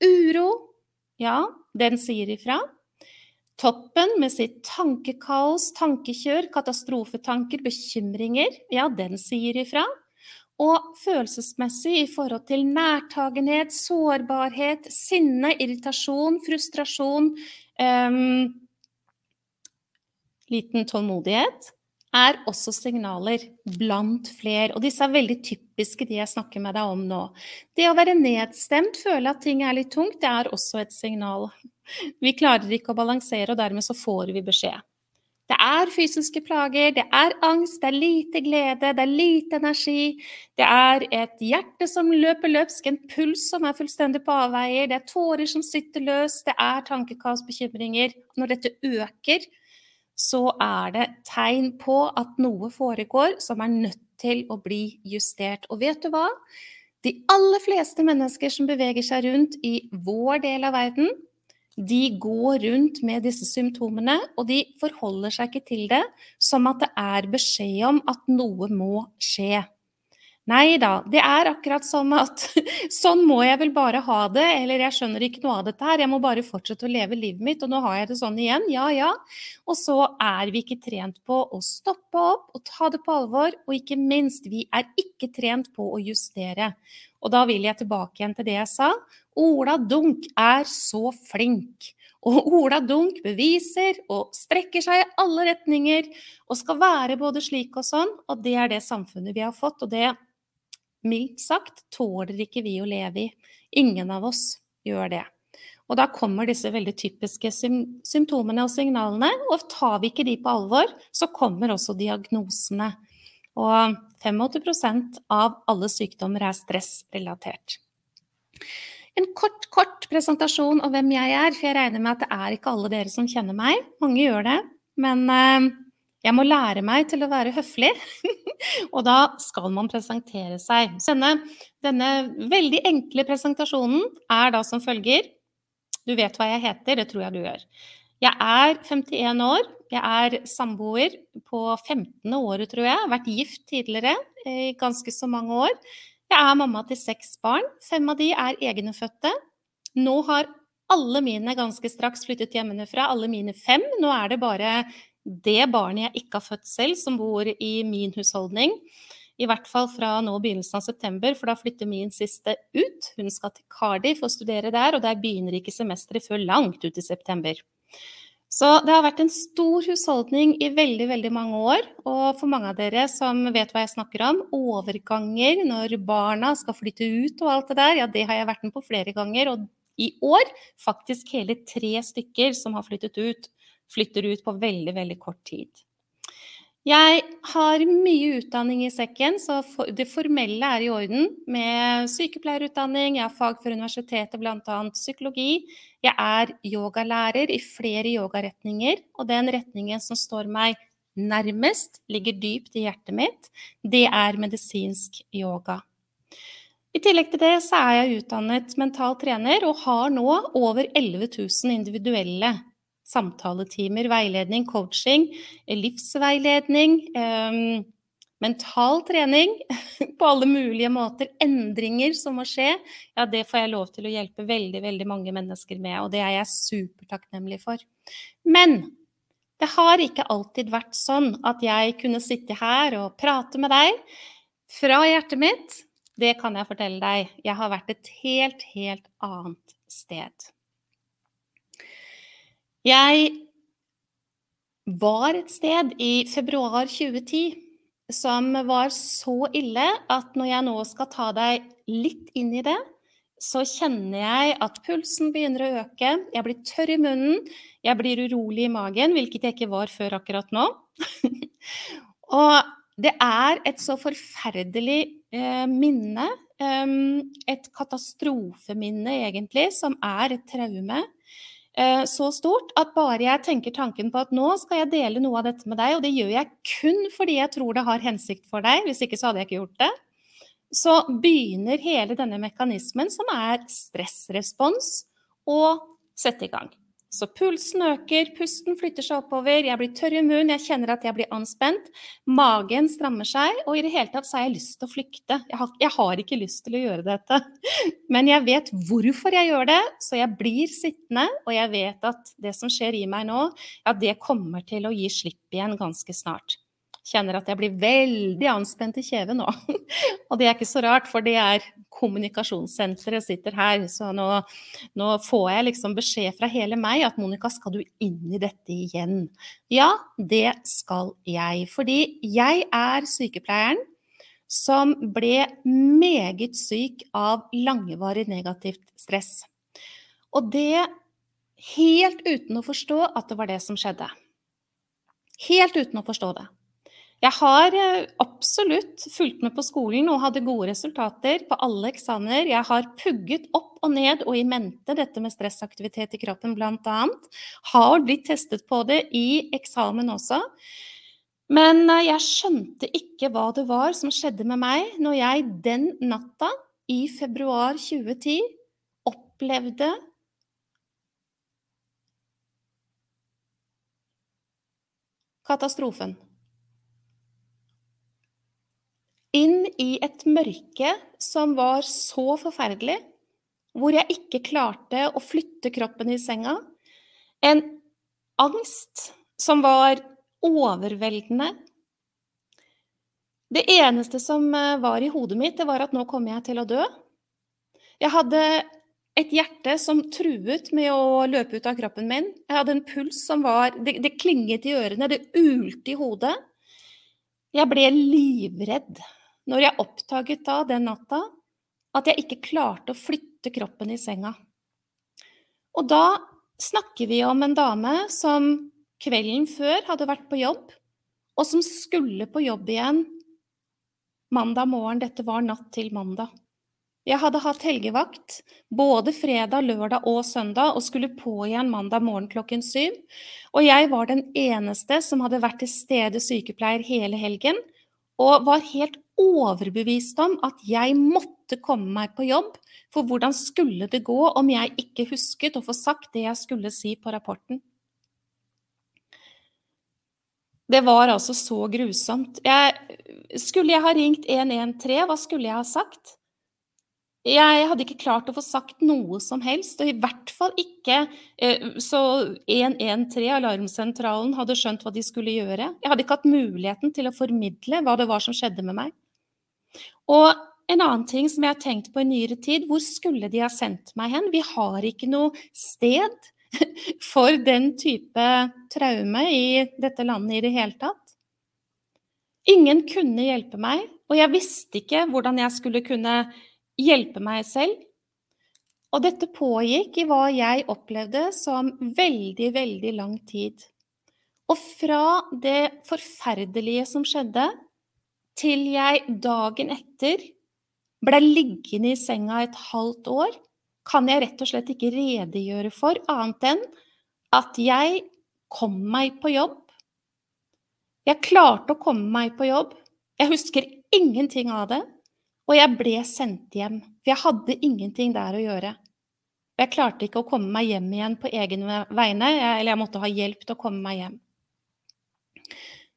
A: uro, ja, den sier ifra. Toppen med sitt tankekaos, tankekjør, katastrofetanker, bekymringer, ja, den sier ifra. Og følelsesmessig i forhold til nærtagenhet, sårbarhet, sinne, irritasjon, frustrasjon, um, liten tålmodighet, er også signaler blant flere. Og disse er veldig typiske, de jeg snakker med deg om nå. Det å være nedstemt, føle at ting er litt tungt, det er også et signal. Vi klarer ikke å balansere, og dermed så får vi beskjed. Det er fysiske plager, det er angst, det er lite glede, det er lite energi. Det er et hjerte som løper løpsk, en puls som er fullstendig på avveier, det er tårer som sitter løs, det er tankekaos, bekymringer. Når dette øker, så er det tegn på at noe foregår som er nødt til å bli justert. Og vet du hva? De aller fleste mennesker som beveger seg rundt i vår del av verden, de går rundt med disse symptomene, og de forholder seg ikke til det som at det er beskjed om at noe må skje. Nei da, det er akkurat som at sånn må jeg vel bare ha det, eller jeg skjønner ikke noe av dette her, jeg må bare fortsette å leve livet mitt, og nå har jeg det sånn igjen, ja ja. Og så er vi ikke trent på å stoppe opp og ta det på alvor, og ikke minst, vi er ikke trent på å justere. Og da vil jeg tilbake igjen til det jeg sa. Ola Dunk er så flink. Og Ola Dunk beviser og strekker seg i alle retninger og skal være både slik og sånn. Og det er det samfunnet vi har fått, og det, mildt sagt, tåler ikke vi å leve i. Ingen av oss gjør det. Og da kommer disse veldig typiske symptomene og signalene, og tar vi ikke de på alvor, så kommer også diagnosene. Og 85% av alle sykdommer er stressrelatert. En kort, kort presentasjon av hvem jeg er, for jeg regner med at det er ikke alle dere som kjenner meg. Mange gjør det, men eh, jeg må lære meg til å være høflig, og da skal man presentere seg. Denne, denne, veldig enkle presentasjonen er da som følger. Du vet hva jeg heter, det tror jeg du gjør. Jeg er 51 år, jeg er samboer på 15. året, tror jeg. Jeg har vært gift tidligere i ganske så mange år. Jeg er mamma til seks barn. Fem av de er egenfødte. Nå har alle mine ganske straks flyttet hjemmefra, alle mine fem. Nå er det bare det barnet jeg ikke har født selv, som bor i min husholdning. I hvert fall fra nå begynnelsen av september, for da flytter min siste ut. Hun skal til Cardiff og studere der, og der begynner ikke semesteret før langt ut i september. Så det har vært en stor husholdning i veldig, veldig mange år. Og for mange av dere som vet hva jeg snakker om, overganger når barna skal flytte ut og alt det der, ja, det har jeg vært med på flere ganger. Og i år faktisk hele tre stykker som har flyttet ut. Flytter ut på veldig, veldig kort tid. Jeg har mye utdanning i sekken, så det formelle er i orden. Med sykepleierutdanning, jeg har fag for universitetet, bl.a. psykologi. Jeg er yogalærer i flere yogaretninger, og den retningen som står meg nærmest, ligger dypt i hjertet mitt, det er medisinsk yoga. I tillegg til det så er jeg utdannet mental trener og har nå over 11 000 individuelle samtaletimer, veiledning, coaching, livsveiledning, eh, mental trening på alle mulige måter, endringer som må skje, ja, det får jeg lov til å hjelpe veldig, veldig mange mennesker med, og det er jeg supertakknemlig for. Men det har ikke alltid vært sånn at jeg kunne sitte her og prate med deg fra hjertet mitt. Det kan jeg fortelle deg. Jeg har vært et helt, helt annet sted. Jeg var et sted i februar 2010 som var så ille at når jeg nå skal ta deg litt inn i det, så kjenner jeg at pulsen begynner å øke, jeg blir tørr i munnen, jeg blir urolig i magen, hvilket jeg ikke var før akkurat nå. og det er et så forferdelig eh, minne, eh, et katastrofeminne egentlig, som er et traume. Eh, så stort at bare jeg tenker tanken på at nå skal jeg dele noe av dette med deg, og det gjør jeg kun fordi jeg tror det har hensikt for deg, hvis ikke så hadde jeg ikke gjort det, så begynner hele denne mekanismen, som er stressrespons, å sette i gang. Så pulsen øker, pusten flytter seg oppover, jeg blir tørr i munnen, jeg kjenner at jeg blir anspent. Magen strammer seg, og i det hele tatt så har jeg lyst til å flykte. Jeg har, jeg har, ikke lyst til å gjøre dette. Men jeg vet hvorfor jeg gjør det, så jeg blir sittende, og jeg vet at det som skjer i meg nå, ja, det kommer til å gi slipp igjen ganske snart kjenner at jeg blir veldig anspent i kjeven nå. Og det er ikke så rart, for det er kommunikasjonssenteret sitter her. Så nå, nå, får jeg liksom beskjed fra hele meg at Monica, skal du inn i dette igjen? Ja, det skal jeg. Fordi jeg er sykepleieren som ble meget syk av langvarig negativt stress. Og det helt uten å forstå at det var det som skjedde. Helt uten å forstå det. Jeg har eh, absolutt fulgt med på skolen og hadde gode resultater på alle eksamener. Jeg har pugget opp og ned og i mente dette med stressaktivitet i kroppen bl.a. Har blitt testet på det i eksamen også. Men eh, jeg skjønte ikke hva det var som skjedde med meg når jeg den natta i februar 2010 opplevde katastrofen inn i et mørke som var så forferdelig, hvor jeg ikke klarte å flytte kroppen i senga. En angst som var overveldende. Det eneste som eh, var i hodet mitt, det var at nå kommer jeg til å dø. Jeg hadde et hjerte som truet med å løpe ut av kroppen min. Jeg hadde en puls som var Det, det klinget i ørene, det ulte i hodet. Jeg ble livredd når jeg oppdaget da den natta at jeg ikke klarte å flytte kroppen i senga. Og da snakker vi om en dame som kvelden før hadde vært på jobb, og som skulle på jobb igjen mandag morgen. Dette var natt til mandag. Jeg hadde hatt helgevakt både fredag, lørdag og søndag og skulle på igjen mandag morgen klokken syv. Og jeg var den eneste som hadde vært til stede sykepleier hele helgen og var helt overbevist om at jeg måtte komme meg på jobb, for hvordan skulle det gå om jeg ikke husket å få sagt det jeg skulle si på rapporten? Det var altså så grusomt. Jeg, skulle jeg ha ringt 113, hva skulle jeg ha sagt? Jeg hadde ikke klart å få sagt noe som helst, og i hvert fall ikke eh, så 113, alarmsentralen, hadde skjønt hva de skulle gjøre. Jeg hadde ikke hatt muligheten til å formidle hva det var som skjedde med meg. Og en annen ting som jeg har tenkt på i nyere tid, hvor skulle de ha sendt meg hen? Vi har ikke noe sted for den type traume i dette landet i det hele tatt. Ingen kunne hjelpe meg, og jeg visste ikke hvordan jeg skulle kunne hjelpe meg selv. Og dette pågikk i hva jeg opplevde som veldig, veldig lang tid. Og fra det forferdelige som skjedde, til jeg dagen etter ble liggende i senga et halvt år, kan jeg rett og slett ikke redegjøre for annet enn at jeg kom meg på jobb. Jeg klarte å komme meg på jobb. Jeg husker ingenting av det. Og jeg ble sendt hjem, for jeg hadde ingenting der å gjøre. Jeg klarte ikke å komme meg hjem igjen på egen vegne, eller jeg måtte ha hjelp til å komme meg hjem.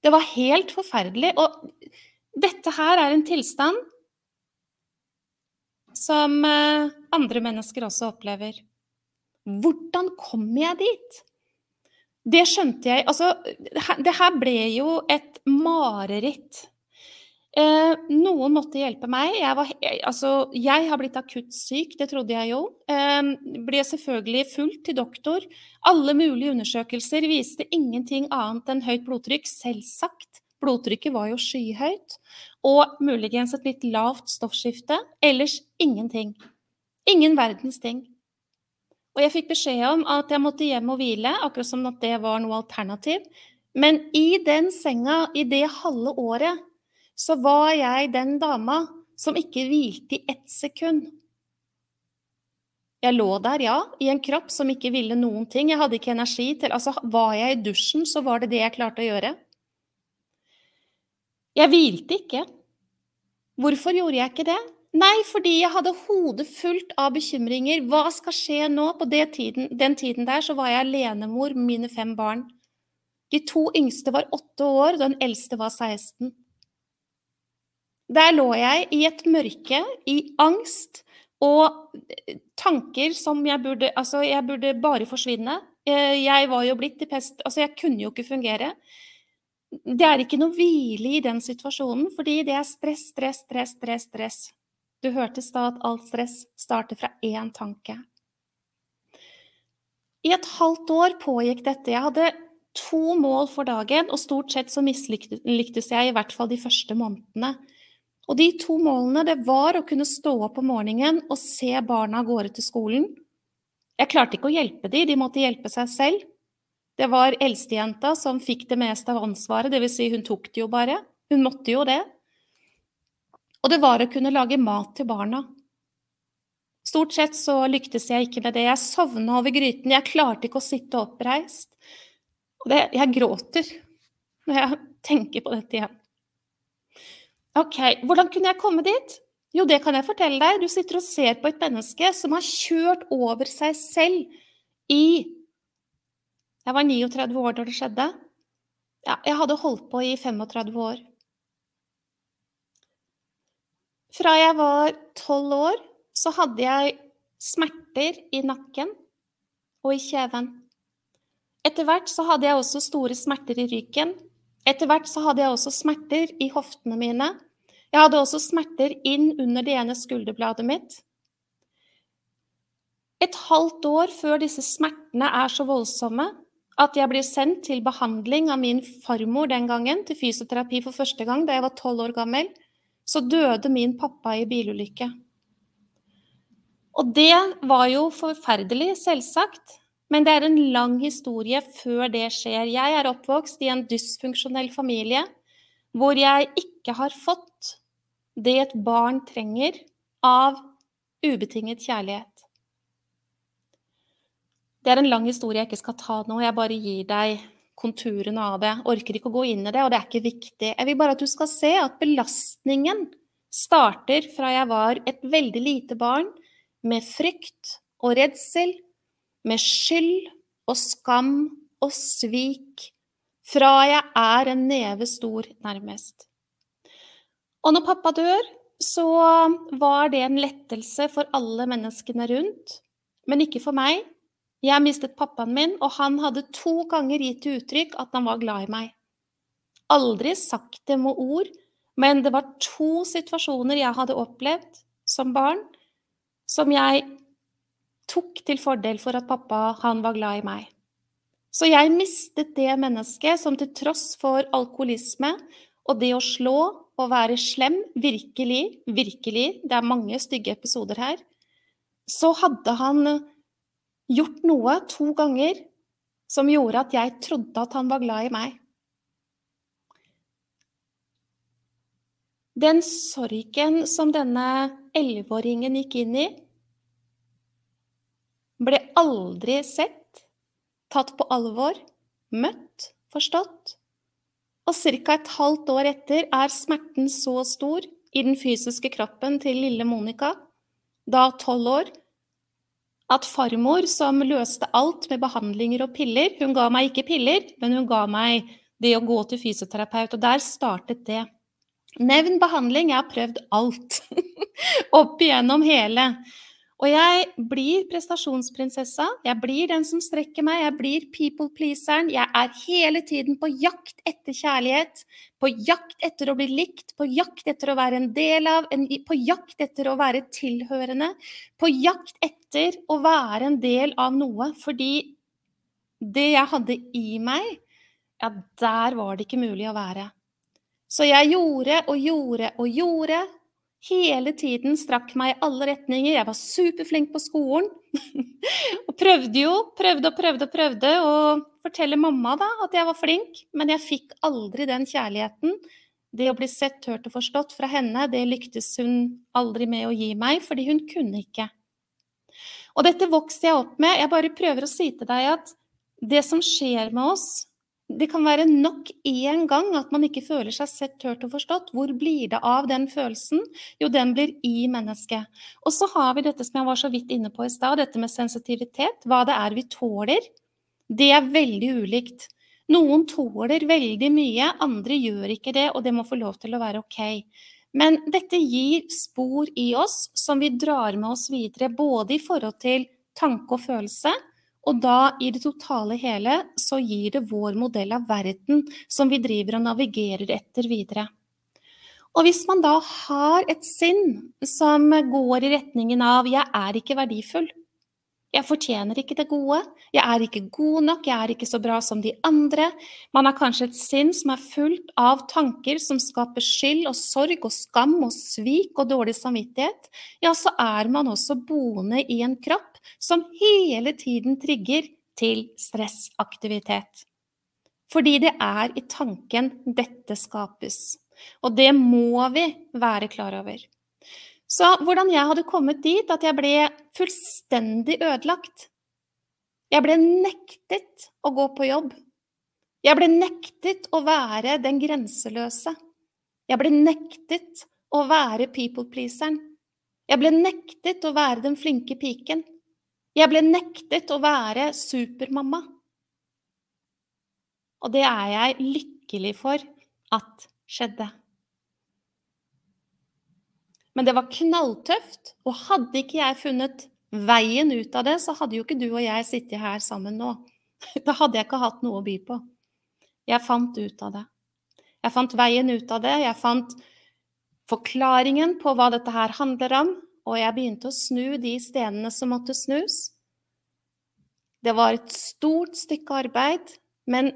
A: Det var helt forferdelig. Og dette her er en tilstand som eh, andre mennesker også opplever. Hvordan kom jeg dit? Det skjønte jeg Altså, det her ble jo et mareritt Eh, noen måtte hjelpe meg. Jeg, var, altså, jeg har blitt akutt syk, det trodde jeg jo. Eh, ble selvfølgelig fulgt til doktor. Alle mulige undersøkelser viste ingenting annet enn høyt blodtrykk. Selvsagt. Blodtrykket var jo skyhøyt. Og muligens et litt lavt stoffskifte. Ellers ingenting. Ingen verdens ting. Og jeg fikk beskjed om at jeg måtte hjem og hvile, akkurat som at det var noe alternativ. Men i den senga, i det halve året, så var jeg den dama som ikke hvilte i ett sekund. Jeg lå der, ja, i en kropp som ikke ville noen ting. Jeg hadde ikke energi til Altså, var jeg i dusjen, så var det det jeg klarte å gjøre. Jeg hvilte ikke. Hvorfor gjorde jeg ikke det? Nei, fordi jeg hadde hodet fullt av bekymringer. Hva skal skje nå? På tiden, den tiden der så var jeg alenemor med mine fem barn. De to yngste var åtte år, og den eldste var 16. Der lå jeg i et mørke, i angst og tanker som jeg burde Altså, jeg burde bare forsvinne. Eh, jeg var jo blitt i pest Altså, jeg kunne jo ikke fungere. Det er ikke noe hvile i den situasjonen, fordi det er stress, stress, stress, stress, stress. Du hørte i stad at alt stress starter fra én tanke. I et halvt år pågikk dette. Jeg hadde to mål for dagen, og stort sett så mislyktes jeg i hvert fall de første månedene. Og de to målene, det var å kunne stå opp om morgenen og se barna av gårde til skolen. Jeg klarte ikke å hjelpe dem, de måtte hjelpe seg selv. Det var eldstejenta som fikk det meste av ansvaret, dvs. Si hun tok det jo bare. Hun måtte jo det. Og det var å kunne lage mat til barna. Stort sett så lyktes jeg ikke med det. Jeg sovna over gryten, jeg klarte ikke å sitte oppreist. Og det, jeg gråter når jeg tenker på dette igjen. Ok, hvordan kunne jeg komme dit? Jo, det kan jeg fortelle deg. Du sitter og ser på et menneske som har kjørt over seg selv i Jeg var 39 år da det skjedde. Ja, jeg hadde holdt på i 35 år. Fra jeg var 12 år, så hadde jeg smerter i nakken og i kjeven. Etter hvert så hadde jeg også store smerter i ryggen. Etter hvert så hadde jeg også smerter i hoftene mine. Jeg hadde også smerter inn under det ene skulderbladet mitt. Et halvt år før disse smertene er så voldsomme at jeg blir sendt til behandling av min farmor den gangen, til fysioterapi for første gang da jeg var tolv år gammel, så døde min pappa i bilulykke. Og det var jo forferdelig, selvsagt, men det er en lang historie før det skjer. Jeg er oppvokst i en dysfunksjonell familie hvor jeg ikke har fått det et barn trenger av ubetinget kjærlighet. Det er en lang historie jeg ikke skal ta nå, jeg bare gir deg konturene av det. Orker ikke å gå inn i det, og det er ikke viktig. Jeg vil bare at du skal se at belastningen starter fra jeg var et veldig lite barn, med frykt og redsel, med skyld og skam og svik, fra jeg er en neve stor, nærmest. Og når pappa dør, så var det en lettelse for alle menneskene rundt, men ikke for meg. Jeg mistet pappaen min, og han hadde to ganger gitt til uttrykk at han var glad i meg. Aldri sagt det med ord, men det var to situasjoner jeg hadde opplevd som barn, som jeg tok til fordel for at pappa, han var glad i meg. Så jeg mistet det mennesket som til tross for alkoholisme og det å slå og være slem, virkelig, virkelig, det er mange stygge episoder her, så hadde han gjort noe to ganger som gjorde at jeg trodde at han var glad i meg. Den sorgen som denne elleveåringen gikk inn i, ble aldri sett, tatt på alvor, møtt, forstått og ca. et halvt år etter er smerten så stor i den fysiske kroppen til lille Monica, da tolv år, at farmor, som løste alt med behandlinger og piller Hun ga meg ikke piller, men hun ga meg det å gå til fysioterapeut, og der startet det. Nevn behandling, jeg har prøvd alt. Opp igjennom hele. Og jeg blir prestasjonsprinsessa, jeg blir den som strekker meg, jeg blir people pleaseren. Jeg er hele tiden på jakt etter kjærlighet, på jakt etter å bli likt, på jakt etter å være en del av, på jakt etter å være tilhørende, på jakt etter å være en del av noe. Fordi det jeg hadde i meg, ja, der var det ikke mulig å være. Så jeg gjorde og gjorde og gjorde hele tiden strakk meg i alle retninger. Jeg var superflink på skolen. og prøvde jo, prøvde og prøvde og prøvde å fortelle mamma da at jeg var flink, men jeg fikk aldri den kjærligheten. Det å bli sett, hørt og forstått fra henne, det lyktes hun aldri med å gi meg, fordi hun kunne ikke. Og dette vokser jeg opp med. Jeg bare prøver å si til deg at det som skjer med oss, det kan være nok én gang at man ikke føler seg sett, hørt og forstått. Hvor blir det av den følelsen? Jo, den blir i mennesket. Og så har vi dette som jeg var så vidt inne på i stad, dette med sensitivitet. Hva det er vi tåler. Det er veldig ulikt. Noen tåler veldig mye, andre gjør ikke det, og det må få lov til å være ok. Men dette gir spor i oss som vi drar med oss videre, både i forhold til tanke og følelse, og da i det totale hele så gir det vår modell av verden som vi driver og navigerer etter videre. Og hvis man da har et sinn som går i retningen av 'jeg er ikke verdifull', jeg fortjener ikke det gode. Jeg er ikke god nok. Jeg er ikke så bra som de andre. Man har kanskje et sinn som er fullt av tanker som skaper skyld og sorg og skam og svik og dårlig samvittighet. Ja, så er man også boende i en kropp som hele tiden trigger til stressaktivitet. Fordi det er i tanken dette skapes. Og det må vi være klar over. Så hvordan jeg hadde kommet dit at jeg ble fullstendig ødelagt. Jeg ble nektet å gå på jobb. Jeg ble nektet å være den grenseløse. Jeg ble nektet å være people-pleaseren. Jeg ble nektet å være den flinke piken. Jeg ble nektet å være supermamma. Og det er jeg lykkelig for at skjedde. Men det var knalltøft, og hadde ikke jeg funnet veien ut av det, så hadde jo ikke du og jeg sittet her sammen nå. Da hadde jeg ikke hatt noe å by på. Jeg fant ut av det. Jeg fant veien ut av det. Jeg fant forklaringen på hva dette her handler om, og jeg begynte å snu de stenene som måtte snus. Det var et stort stykke arbeid, men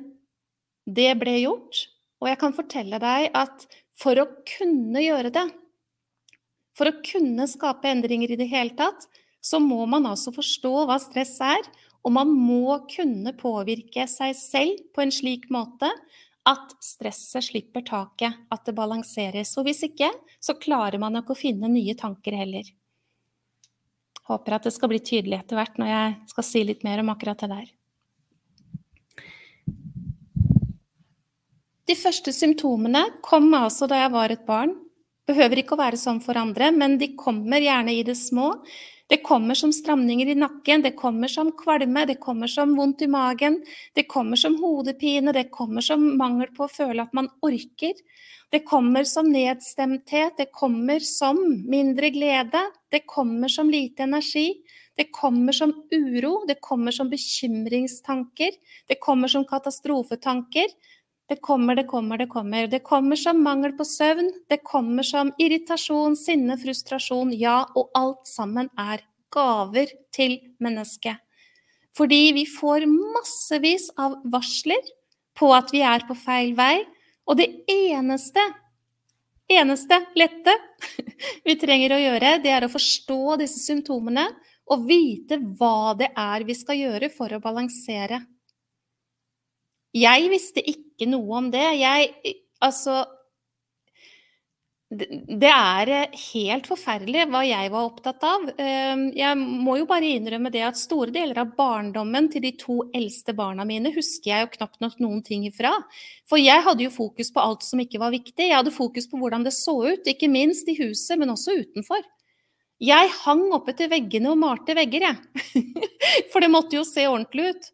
A: det ble gjort. Og jeg kan fortelle deg at for å kunne gjøre det, for å kunne skape endringer i det hele tatt, så må man altså forstå hva stress er, og man må kunne påvirke seg selv på en slik måte at stresset slipper taket, at det balanseres. Og hvis ikke, så klarer man ikke å finne nye tanker heller. Håper at det skal bli tydelig etter hvert når jeg skal si litt mer om akkurat det der. De første symptomene kom altså da jeg var et barn. Behøver ikke å være sånn for andre, men de kommer gjerne i det små. Det kommer som stramninger i nakken, det kommer som kvalme, det kommer som vondt i magen, det kommer som hodepine, det kommer som mangel på å føle at man orker. Det kommer som nedstemthet, det kommer som mindre glede, det kommer som lite energi. Det kommer som uro, det kommer som bekymringstanker, det kommer som katastrofetanker, det kommer, det kommer, det kommer. Det kommer som mangel på søvn, det kommer som irritasjon, sinne, frustrasjon. Ja, og alt sammen er gaver til mennesket. Fordi vi får massevis av varsler på at vi er på feil vei. Og det eneste, eneste lette vi trenger å gjøre, det er å forstå disse symptomene og vite hva det er vi skal gjøre for å balansere. Jeg visste ikke noe om det. Jeg Altså det er eh, helt forferdelig hva jeg var opptatt av. Ehm, jeg må jo bare innrømme det at store deler av barndommen til de to eldste barna mine husker jeg jo knapt nok noen ting ifra. For jeg hadde jo fokus på alt som ikke var viktig. Jeg hadde fokus på hvordan det så ut, ikke minst i huset, men også utenfor. Jeg hang oppe til veggene og malte vegger, jeg. For det måtte jo se ordentlig ut.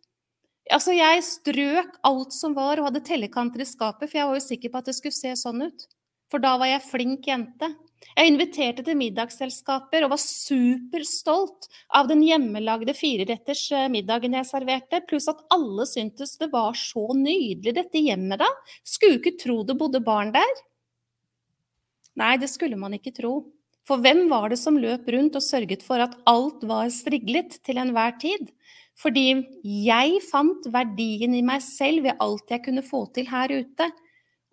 A: Altså, jeg strøk alt som var, og hadde tellekanter i skapet, for jeg var jo sikker på at det skulle se sånn ut. For da var jeg flink jente. Jeg inviterte til middagsselskaper og var superstolt av den hjemmelagde fireretters eh, middagen jeg serverte, pluss at alle syntes det var så nydelig, dette hjemmet, da. Skulle ikke tro det bodde barn der. Nei, det skulle man ikke tro. For hvem var det som løp rundt og sørget for at alt var striglet til enhver tid? Fordi jeg fant verdien i meg selv ved alt jeg kunne få til her ute,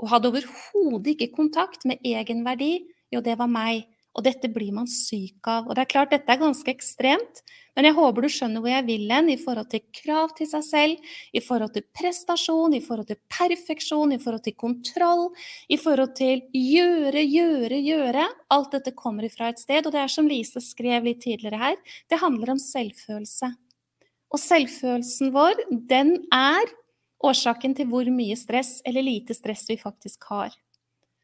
A: og hadde overhodet ikke kontakt med egenverdi. Jo, det var meg. Og dette blir man syk av. Og det er klart, dette er ganske ekstremt, men jeg håper du skjønner hvor jeg vil hen i forhold til krav til seg selv, i forhold til prestasjon, i forhold til perfeksjon, i forhold til kontroll, i forhold til gjøre, gjøre, gjøre. Alt dette kommer ifra et sted, og det er som Lise skrev litt tidligere her, det handler om selvfølelse. Og selvfølelsen vår, den er årsaken til hvor mye stress eller lite stress vi faktisk har.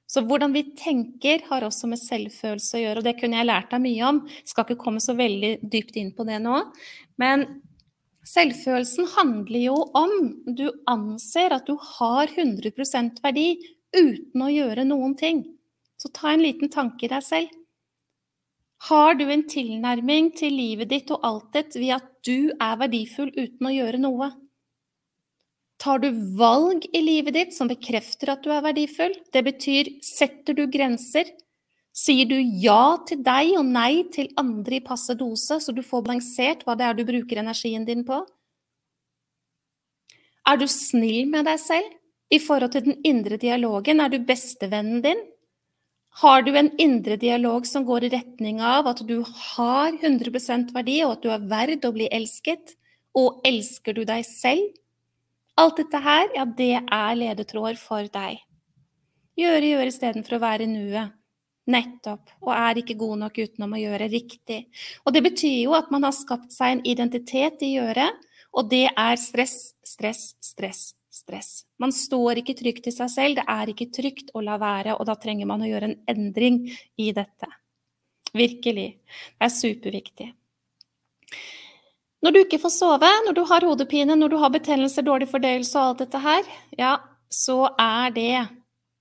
A: Så hvordan vi tenker, har også med selvfølelse å gjøre, og det kunne jeg lært deg mye om. Jeg skal ikke komme så veldig dypt inn på det nå. Men selvfølelsen handler jo om du anser at du har 100 verdi uten å gjøre noen ting. Så ta en liten tanke i deg selv. Har du en tilnærming til livet ditt og alt ditt ved at du er verdifull uten å gjøre noe? Tar du valg i livet ditt som bekrefter at du er verdifull? Det betyr setter du grenser? Sier du ja til deg og nei til andre i passe dose, så du får balansert hva det er du bruker energien din på? Er du snill med deg selv i forhold til den indre dialogen? Er du bestevennen din? Har du en indre dialog som går i retning av at du har 100% verdi, og at du er verd å bli elsket? Og elsker du deg selv? Alt dette her, ja, det er ledetråder for deg. Gjøre, gjøre istedenfor å være i nuet. Nettopp. Og er ikke god nok utenom å gjøre riktig. Og det betyr jo at man har skapt seg en identitet i gjøret, og det er stress, stress, stress, stress. Man står ikke trygt i seg selv, det er ikke trygt å la være, og da trenger man å gjøre en endring i dette. Virkelig. Det er superviktig. Når du ikke får sove, når du har hodepine, når du har betennelser, dårlig fordøyelse og alt dette her, ja, så er det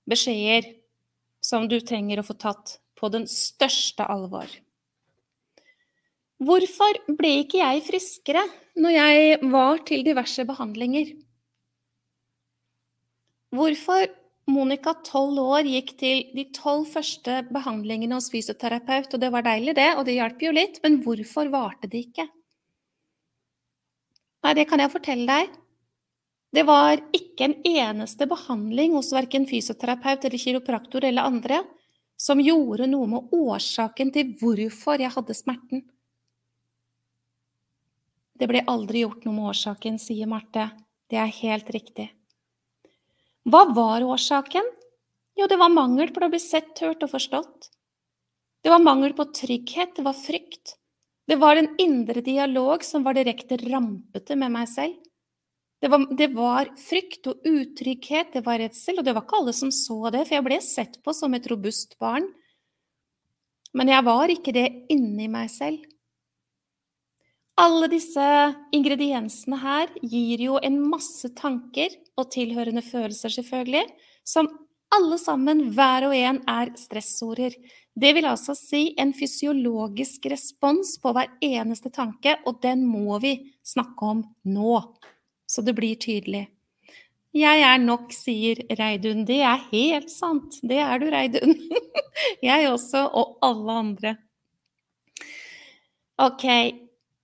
A: beskjeder som du trenger å få tatt på den største alvor. Hvorfor ble ikke jeg friskere når jeg var til diverse behandlinger? Hvorfor Monica, tolv år, gikk til de tolv første behandlingene hos fysioterapeut, og det var deilig, det, og det hjalp jo litt, men hvorfor varte det ikke? Nei, det kan jeg fortelle deg. Det var ikke en eneste behandling hos verken fysioterapeut eller kiropraktor eller andre som gjorde noe med årsaken til hvorfor jeg hadde smerten. Det ble aldri gjort noe med årsaken, sier Marte. Det er helt riktig. Hva var årsaken? Jo, det var mangel på å bli sett, hørt og forstått. Det var mangel på trygghet, det var frykt. Det var en indre dialog som var direkte rampete med meg selv. Det var, det var, frykt og utrygghet, det var redsel, og det var ikke alle som så det, for jeg ble sett på som et robust barn. Men jeg var ikke det inni meg selv. Alle disse ingrediensene her gir jo en masse tanker, og tilhørende følelser, selvfølgelig, som alle sammen, hver og en, er stressorder. Det vil altså si en fysiologisk respons på hver eneste tanke, og den må vi snakke om nå, så det blir tydelig. Jeg er nok, sier Reidun. Det er helt sant. Det er du, Reidun. Jeg også, og alle andre. Ok,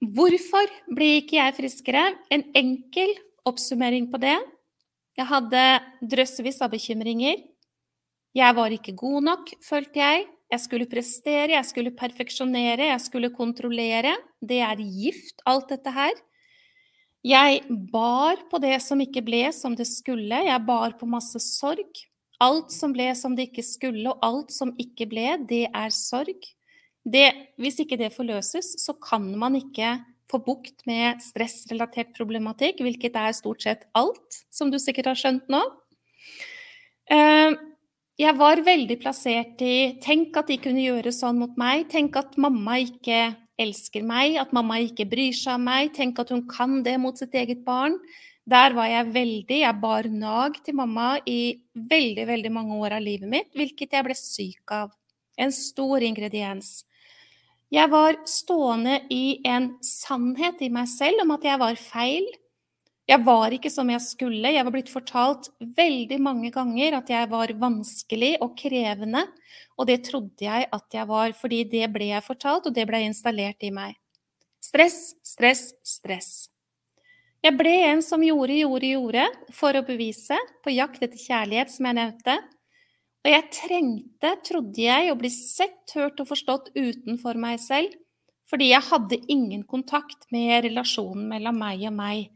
A: hvorfor blir ikke jeg friskere? En enkel oppsummering på det. Jeg hadde drøssevis av bekymringer. Jeg var ikke god nok, følte jeg. Jeg skulle prestere, jeg skulle perfeksjonere, jeg skulle kontrollere. Det er gift, alt dette her. Jeg bar på det som ikke ble som det skulle. Jeg bar på masse sorg. Alt som ble som det ikke skulle, og alt som ikke ble, det er sorg. Det, hvis ikke det forløses, så kan man ikke få bukt med stressrelatert problematikk, hvilket er stort sett alt, som du sikkert har skjønt nå. Uh, jeg var veldig plassert i Tenk at de kunne gjøre sånn mot meg. Tenk at mamma ikke elsker meg, at mamma ikke bryr seg om meg. Tenk at hun kan det mot sitt eget barn. Der var jeg veldig Jeg bar nag til mamma i veldig, veldig mange år av livet mitt, hvilket jeg ble syk av. En stor ingrediens. Jeg var stående i en sannhet i meg selv om at jeg var feil, jeg var ikke som jeg skulle. Jeg var blitt fortalt veldig mange ganger at jeg var vanskelig og krevende, og det trodde jeg at jeg var, fordi det ble jeg fortalt, og det ble installert i meg. Stress, stress, stress. Jeg ble en som gjorde, gjorde, gjorde for å bevise, på jakt etter kjærlighet, som jeg nevnte. Og jeg trengte, trodde jeg, å bli sett, hørt og forstått utenfor meg selv, fordi jeg hadde ingen kontakt med relasjonen mellom meg og meg.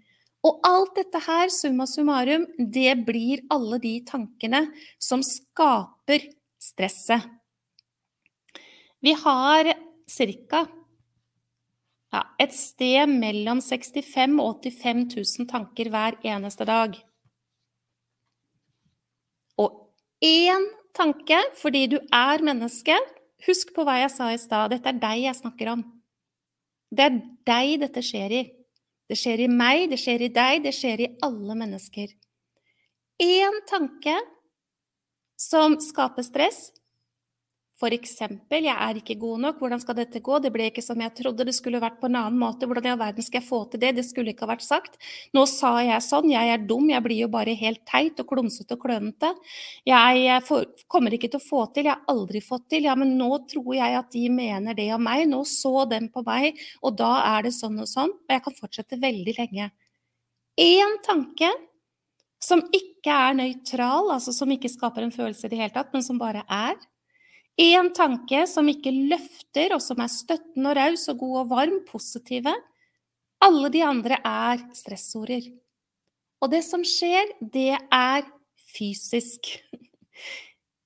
A: Og alt dette her, summa summarum, det blir alle de tankene som skaper stresset. Vi har ca. Ja, et sted mellom 65 og 85 000 tanker hver eneste dag. Og én tanke fordi du er menneske Husk på hva jeg sa i stad. Dette er deg jeg snakker om. Det er deg dette skjer i. Det skjer i meg, det skjer i deg, det skjer i alle mennesker. Én tanke som skaper stress, for eksempel, jeg er ikke god nok, hvordan skal dette gå, det ble ikke som jeg trodde, det skulle vært på en annen måte, hvordan i all verden skal jeg få til det, det skulle ikke ha vært sagt. Nå sa jeg sånn, jeg er dum, jeg blir jo bare helt teit og klumsete og klønete. Jeg får, kommer ikke til å få til, jeg har aldri fått til, ja, men nå tror jeg at de mener det om meg, nå så dem på meg, og da er det sånn og sånn, og jeg kan fortsette veldig lenge. Én tanke som ikke er nøytral, altså som ikke skaper en følelse i det hele tatt, men som bare er. Én tanke som ikke løfter, og som er støttende og raus og god og varm, positive. Alle de andre er stressorder. Og det som skjer, det er fysisk.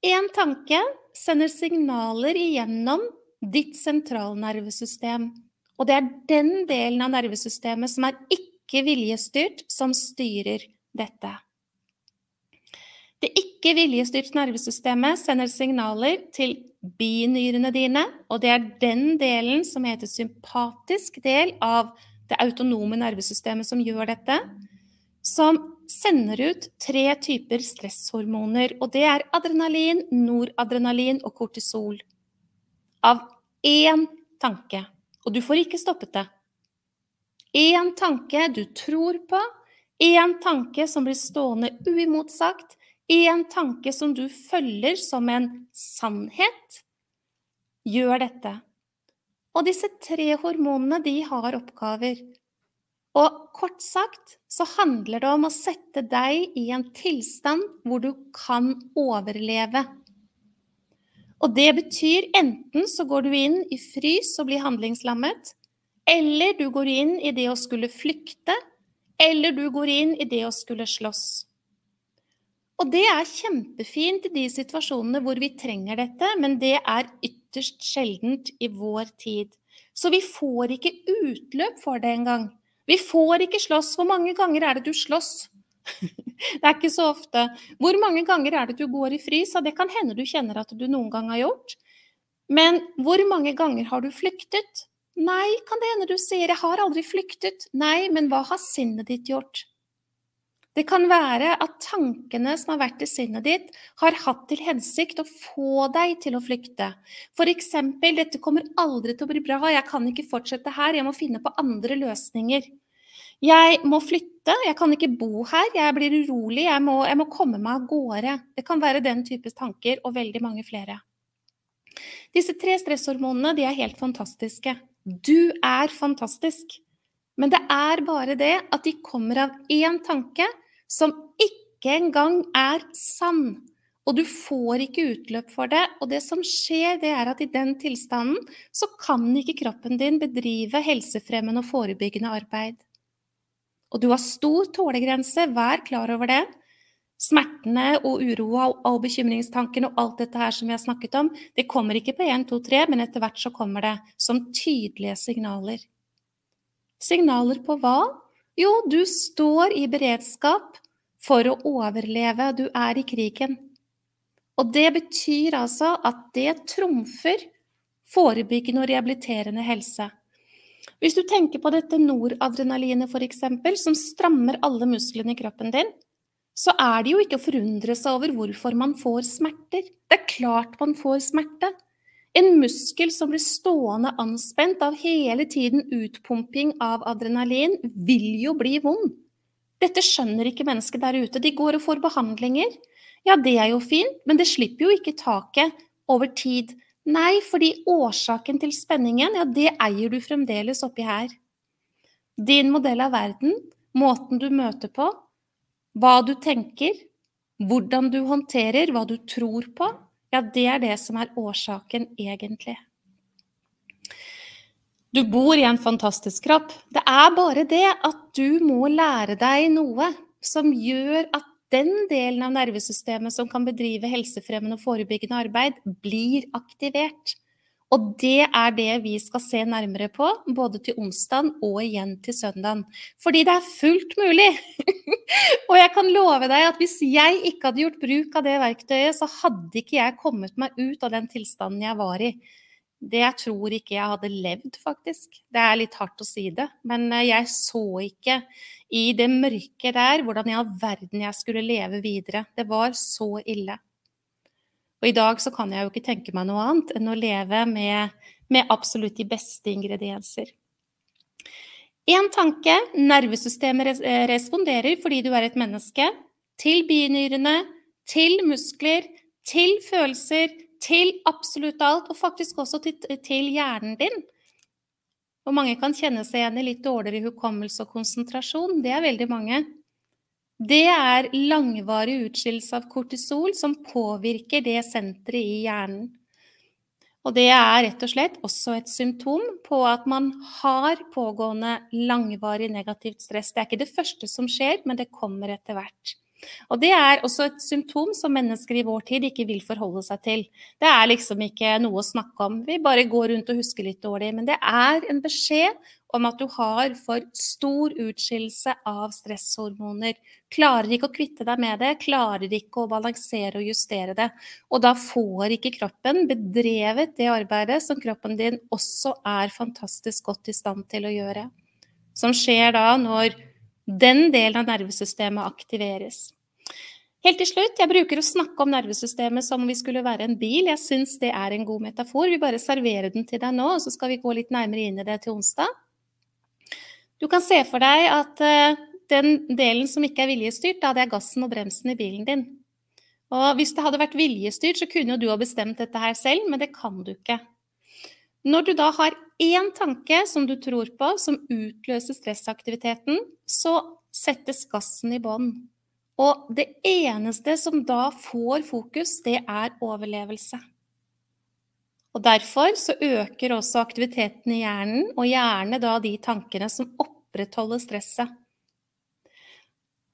A: Én tanke sender signaler igjennom ditt sentralnervesystem. Og det er den delen av nervesystemet som er ikke viljestyrt, som styrer dette. Det ikke-viljestyrte nervesystemet sender signaler til binyrene dine, og det er den delen som heter sympatisk del av det autonome nervesystemet som gjør dette, som sender ut tre typer stresshormoner, og det er adrenalin, noradrenalin og kortisol. Av én tanke. Og du får ikke stoppet det. Én tanke du tror på, én tanke som blir stående uimotsagt, én tanke som du følger som en sannhet, gjør dette. Og disse tre hormonene, de har oppgaver. Og kort sagt så handler det om å sette deg i en tilstand hvor du kan overleve. Og det betyr enten så går du inn i frys og blir handlingslammet, eller du går inn i det å skulle flykte, eller du går inn i det å skulle slåss. Og det er kjempefint i de situasjonene hvor vi trenger dette, men det er ytterst sjeldent i vår tid. Så vi får ikke utløp for det engang. Vi får ikke slåss. Hvor mange ganger er det du slåss? det er ikke så ofte. Hvor mange ganger er det du går i frys? Det kan hende du kjenner at du noen gang har gjort. Men hvor mange ganger har du flyktet? Nei, kan det hende du sier 'jeg har aldri flyktet'. Nei, men hva har sinnet ditt gjort? Det kan være at tankene som har vært i sinnet ditt, har hatt til hensikt å få deg til å flykte. Eksempel 'dette kommer aldri til å bli bra, jeg kan ikke fortsette her, jeg må finne på andre løsninger'. Jeg må flytte, jeg kan ikke bo her, jeg blir urolig, jeg må, jeg må komme meg av gårde. Det kan være den type tanker, og veldig mange flere. Disse tre stresshormonene er helt fantastiske. Du er fantastisk. Men det er bare det at de kommer av én tanke, som ikke engang er sann. Og du får ikke utløp for det. Og det som skjer, det er at i den tilstanden så kan ikke kroppen din bedrive helsefremmende og forebyggende arbeid. Og du har stor tålegrense, vær klar over det. Smertene og uroa og bekymringstankene og alt dette her som vi har snakket om, det kommer ikke på 1, 2, 3, men etter hvert så kommer det som tydelige signaler. Signaler på hva? Jo, du står i beredskap for å overleve. Du er i krigen. Og det betyr altså at det trumfer forebyggende og rehabiliterende helse. Hvis du tenker på dette noradrenalinet f.eks., som strammer alle musklene i kroppen din, så er det jo ikke å forundre seg over hvorfor man får smerter. Det er klart man får smerte. En muskel som blir stående anspent av hele tiden utpumping av adrenalin, vil jo bli vond. Dette skjønner ikke mennesker der ute. De går og får behandlinger. Ja, det er jo fint, men det slipper jo ikke taket over tid. Nei, fordi årsaken til spenningen, ja, det eier du fremdeles oppi her. Din modell av verden, måten du møter på, hva du tenker, hvordan du håndterer, hva du tror på, ja, det er det som er årsaken egentlig. Du bor i en fantastisk kropp. Det er bare det at du må lære deg noe som gjør at den delen av nervesystemet som kan bedrive helsefremmende og forebyggende arbeid, blir aktivert. Og det er det vi skal se nærmere på, både til onsdag og igjen til søndag. Fordi det er fullt mulig! og jeg kan love deg at hvis jeg ikke hadde gjort bruk av det verktøyet, så hadde ikke jeg kommet meg ut av den tilstanden jeg var i. Det jeg tror ikke jeg hadde levd, faktisk. Det er litt hardt å si det. Men eh, jeg så ikke i det mørke der hvordan i all verden jeg skulle leve videre. Det var så ille. Og i dag så kan jeg jo ikke tenke meg noe annet enn å leve med, med absolutt de beste ingredienser. Én tanke nervesystemet eh, responderer fordi du er et menneske, til binyrene, til muskler, til følelser, til absolutt alt, og faktisk også til, til hjernen din. Og mange kan kjenne seg igjen i litt dårligere hukommelse og konsentrasjon. Det er veldig mange. Det er langvarig utskillelse av kortisol som påvirker det senteret i hjernen. Og det er rett og slett også et symptom på at man har pågående langvarig negativt stress. Det er ikke det første som skjer, men det kommer etter hvert. Og det er også et symptom som mennesker i vår tid ikke vil forholde seg til. Det er liksom ikke noe å snakke om. Vi bare går rundt og husker litt dårlig. Men det er en beskjed om at du har for stor utskillelse av stresshormoner. Klarer ikke å kvitte deg med det, klarer ikke å balansere og justere det. Og da får ikke kroppen bedrevet det arbeidet som kroppen din også er fantastisk godt i stand til å gjøre. Som skjer da når den delen av nervesystemet aktiveres. Helt til slutt, jeg bruker å snakke om nervesystemet som om vi skulle være en bil. Jeg syns det er en god metafor. Vi bare serverer den til deg nå, og så skal vi gå litt nærmere inn i det til onsdag. Du kan se for deg at uh, den delen som ikke er viljestyrt, da det er gassen og bremsen i bilen din. Og hvis det hadde vært viljestyrt, så kunne jo du ha bestemt dette her selv, men det kan du ikke. Når du da har én tanke som du tror på, som utløser stressaktiviteten, så settes gassen i bånn. Og det eneste som da får fokus, det er overlevelse. Og Derfor så øker også aktiviteten i hjernen, og gjerne da de tankene som opprettholder stresset.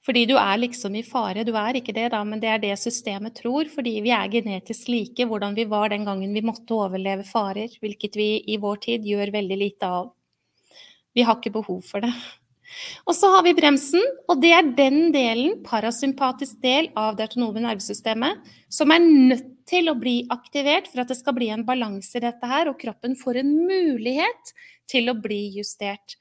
A: Fordi du er liksom i fare. Du er ikke det, da, men det er det systemet tror. Fordi vi er genetisk like hvordan vi var den gangen vi måtte overleve farer, hvilket vi i vår tid gjør veldig lite av. Vi har ikke behov for det. Og så har vi bremsen, og det er den delen, parasympatisk del av det autonome nervesystemet, som er nødt til å bli aktivert for at det skal bli en balanse i dette her, og kroppen får en mulighet til å bli justert.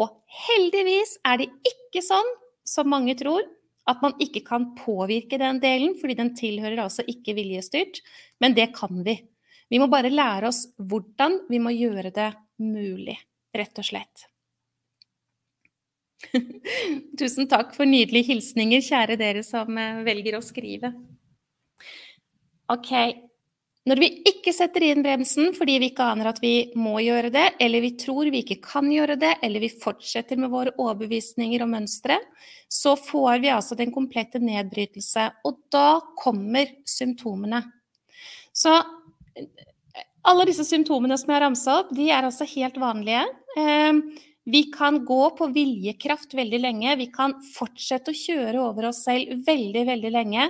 A: Og heldigvis er det ikke sånn, som mange tror, at man ikke kan påvirke den delen, fordi den tilhører altså ikke viljestyrt, men det kan vi. Vi må bare lære oss hvordan vi må gjøre det mulig, rett og slett. Tusen takk for nydelige hilsninger, kjære dere som eh, velger å skrive. Ok. Når vi ikke setter inn bremsen fordi vi ikke aner at vi må gjøre det, eller vi tror vi ikke kan gjøre det, eller vi fortsetter med våre overbevisninger og mønstre, så får vi altså den komplette nedbrytelse. Og da kommer symptomene. Så alle disse symptomene som jeg har ramsa opp, de er altså helt vanlige. Eh, vi kan gå på viljekraft veldig lenge. Vi kan fortsette å kjøre over oss selv veldig, veldig lenge.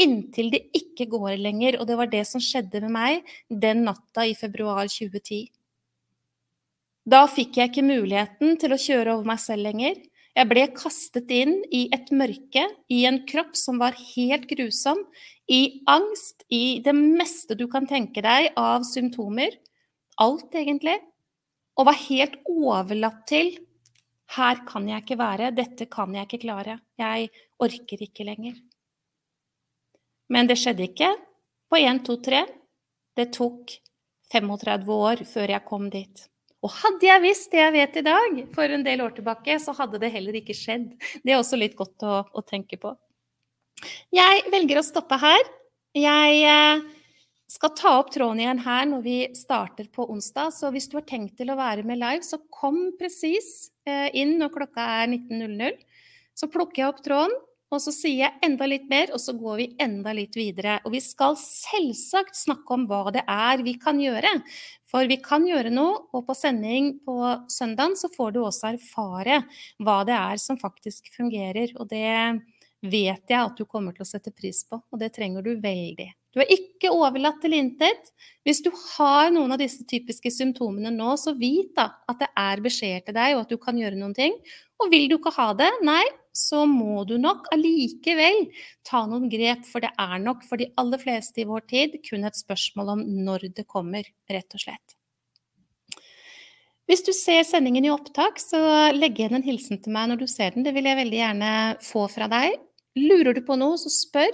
A: Inntil det ikke går lenger. Og det var det som skjedde med meg den natta i februar 2010. Da fikk jeg ikke muligheten til å kjøre over meg selv lenger. Jeg ble kastet inn i et mørke, i en kropp som var helt grusom, i angst, i det meste du kan tenke deg av symptomer. Alt, egentlig og var helt overlatt til her kan jeg ikke være, dette kan jeg ikke klare, jeg orker ikke lenger. Men det skjedde ikke på 1, 2, 3. Det tok 35 år før jeg kom dit. Og hadde jeg visst det jeg vet i dag, for en del år tilbake, så hadde det heller ikke skjedd. Det er også litt godt å, å tenke på. Jeg velger å stoppe her. Jeg eh, skal ta opp tråden igjen her når vi starter på onsdag. Så hvis du har tenkt til å være med live, så kom presis eh, inn når klokka er 19.00. Så plukker jeg opp tråden, og så sier jeg enda litt mer, og så går vi enda litt videre. Og vi skal selvsagt snakke om hva det er vi kan gjøre. For vi kan gjøre noe, og på sending på søndagen så får du også erfare hva det er som faktisk fungerer. Og det vet jeg at du kommer til å sette pris på, og det trenger du veldig. Du er ikke overlatt til intet. Hvis du har noen av disse typiske symptomene nå, så vit da at det er beskjeder til deg, og at du kan gjøre noen ting. Og vil du ikke ha det, nei, så må du nok allikevel ta noen grep, for det er nok for de aller fleste i vår tid kun et spørsmål om når det kommer, rett og slett. Hvis du ser sendingen i opptak, så legg igjen en hilsen til meg når du ser den. Det vil jeg veldig gjerne få fra deg. Lurer du på noe, så spør.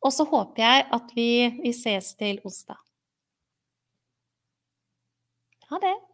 A: Og så håper jeg at vi, vi ses til onsdag. Ha det.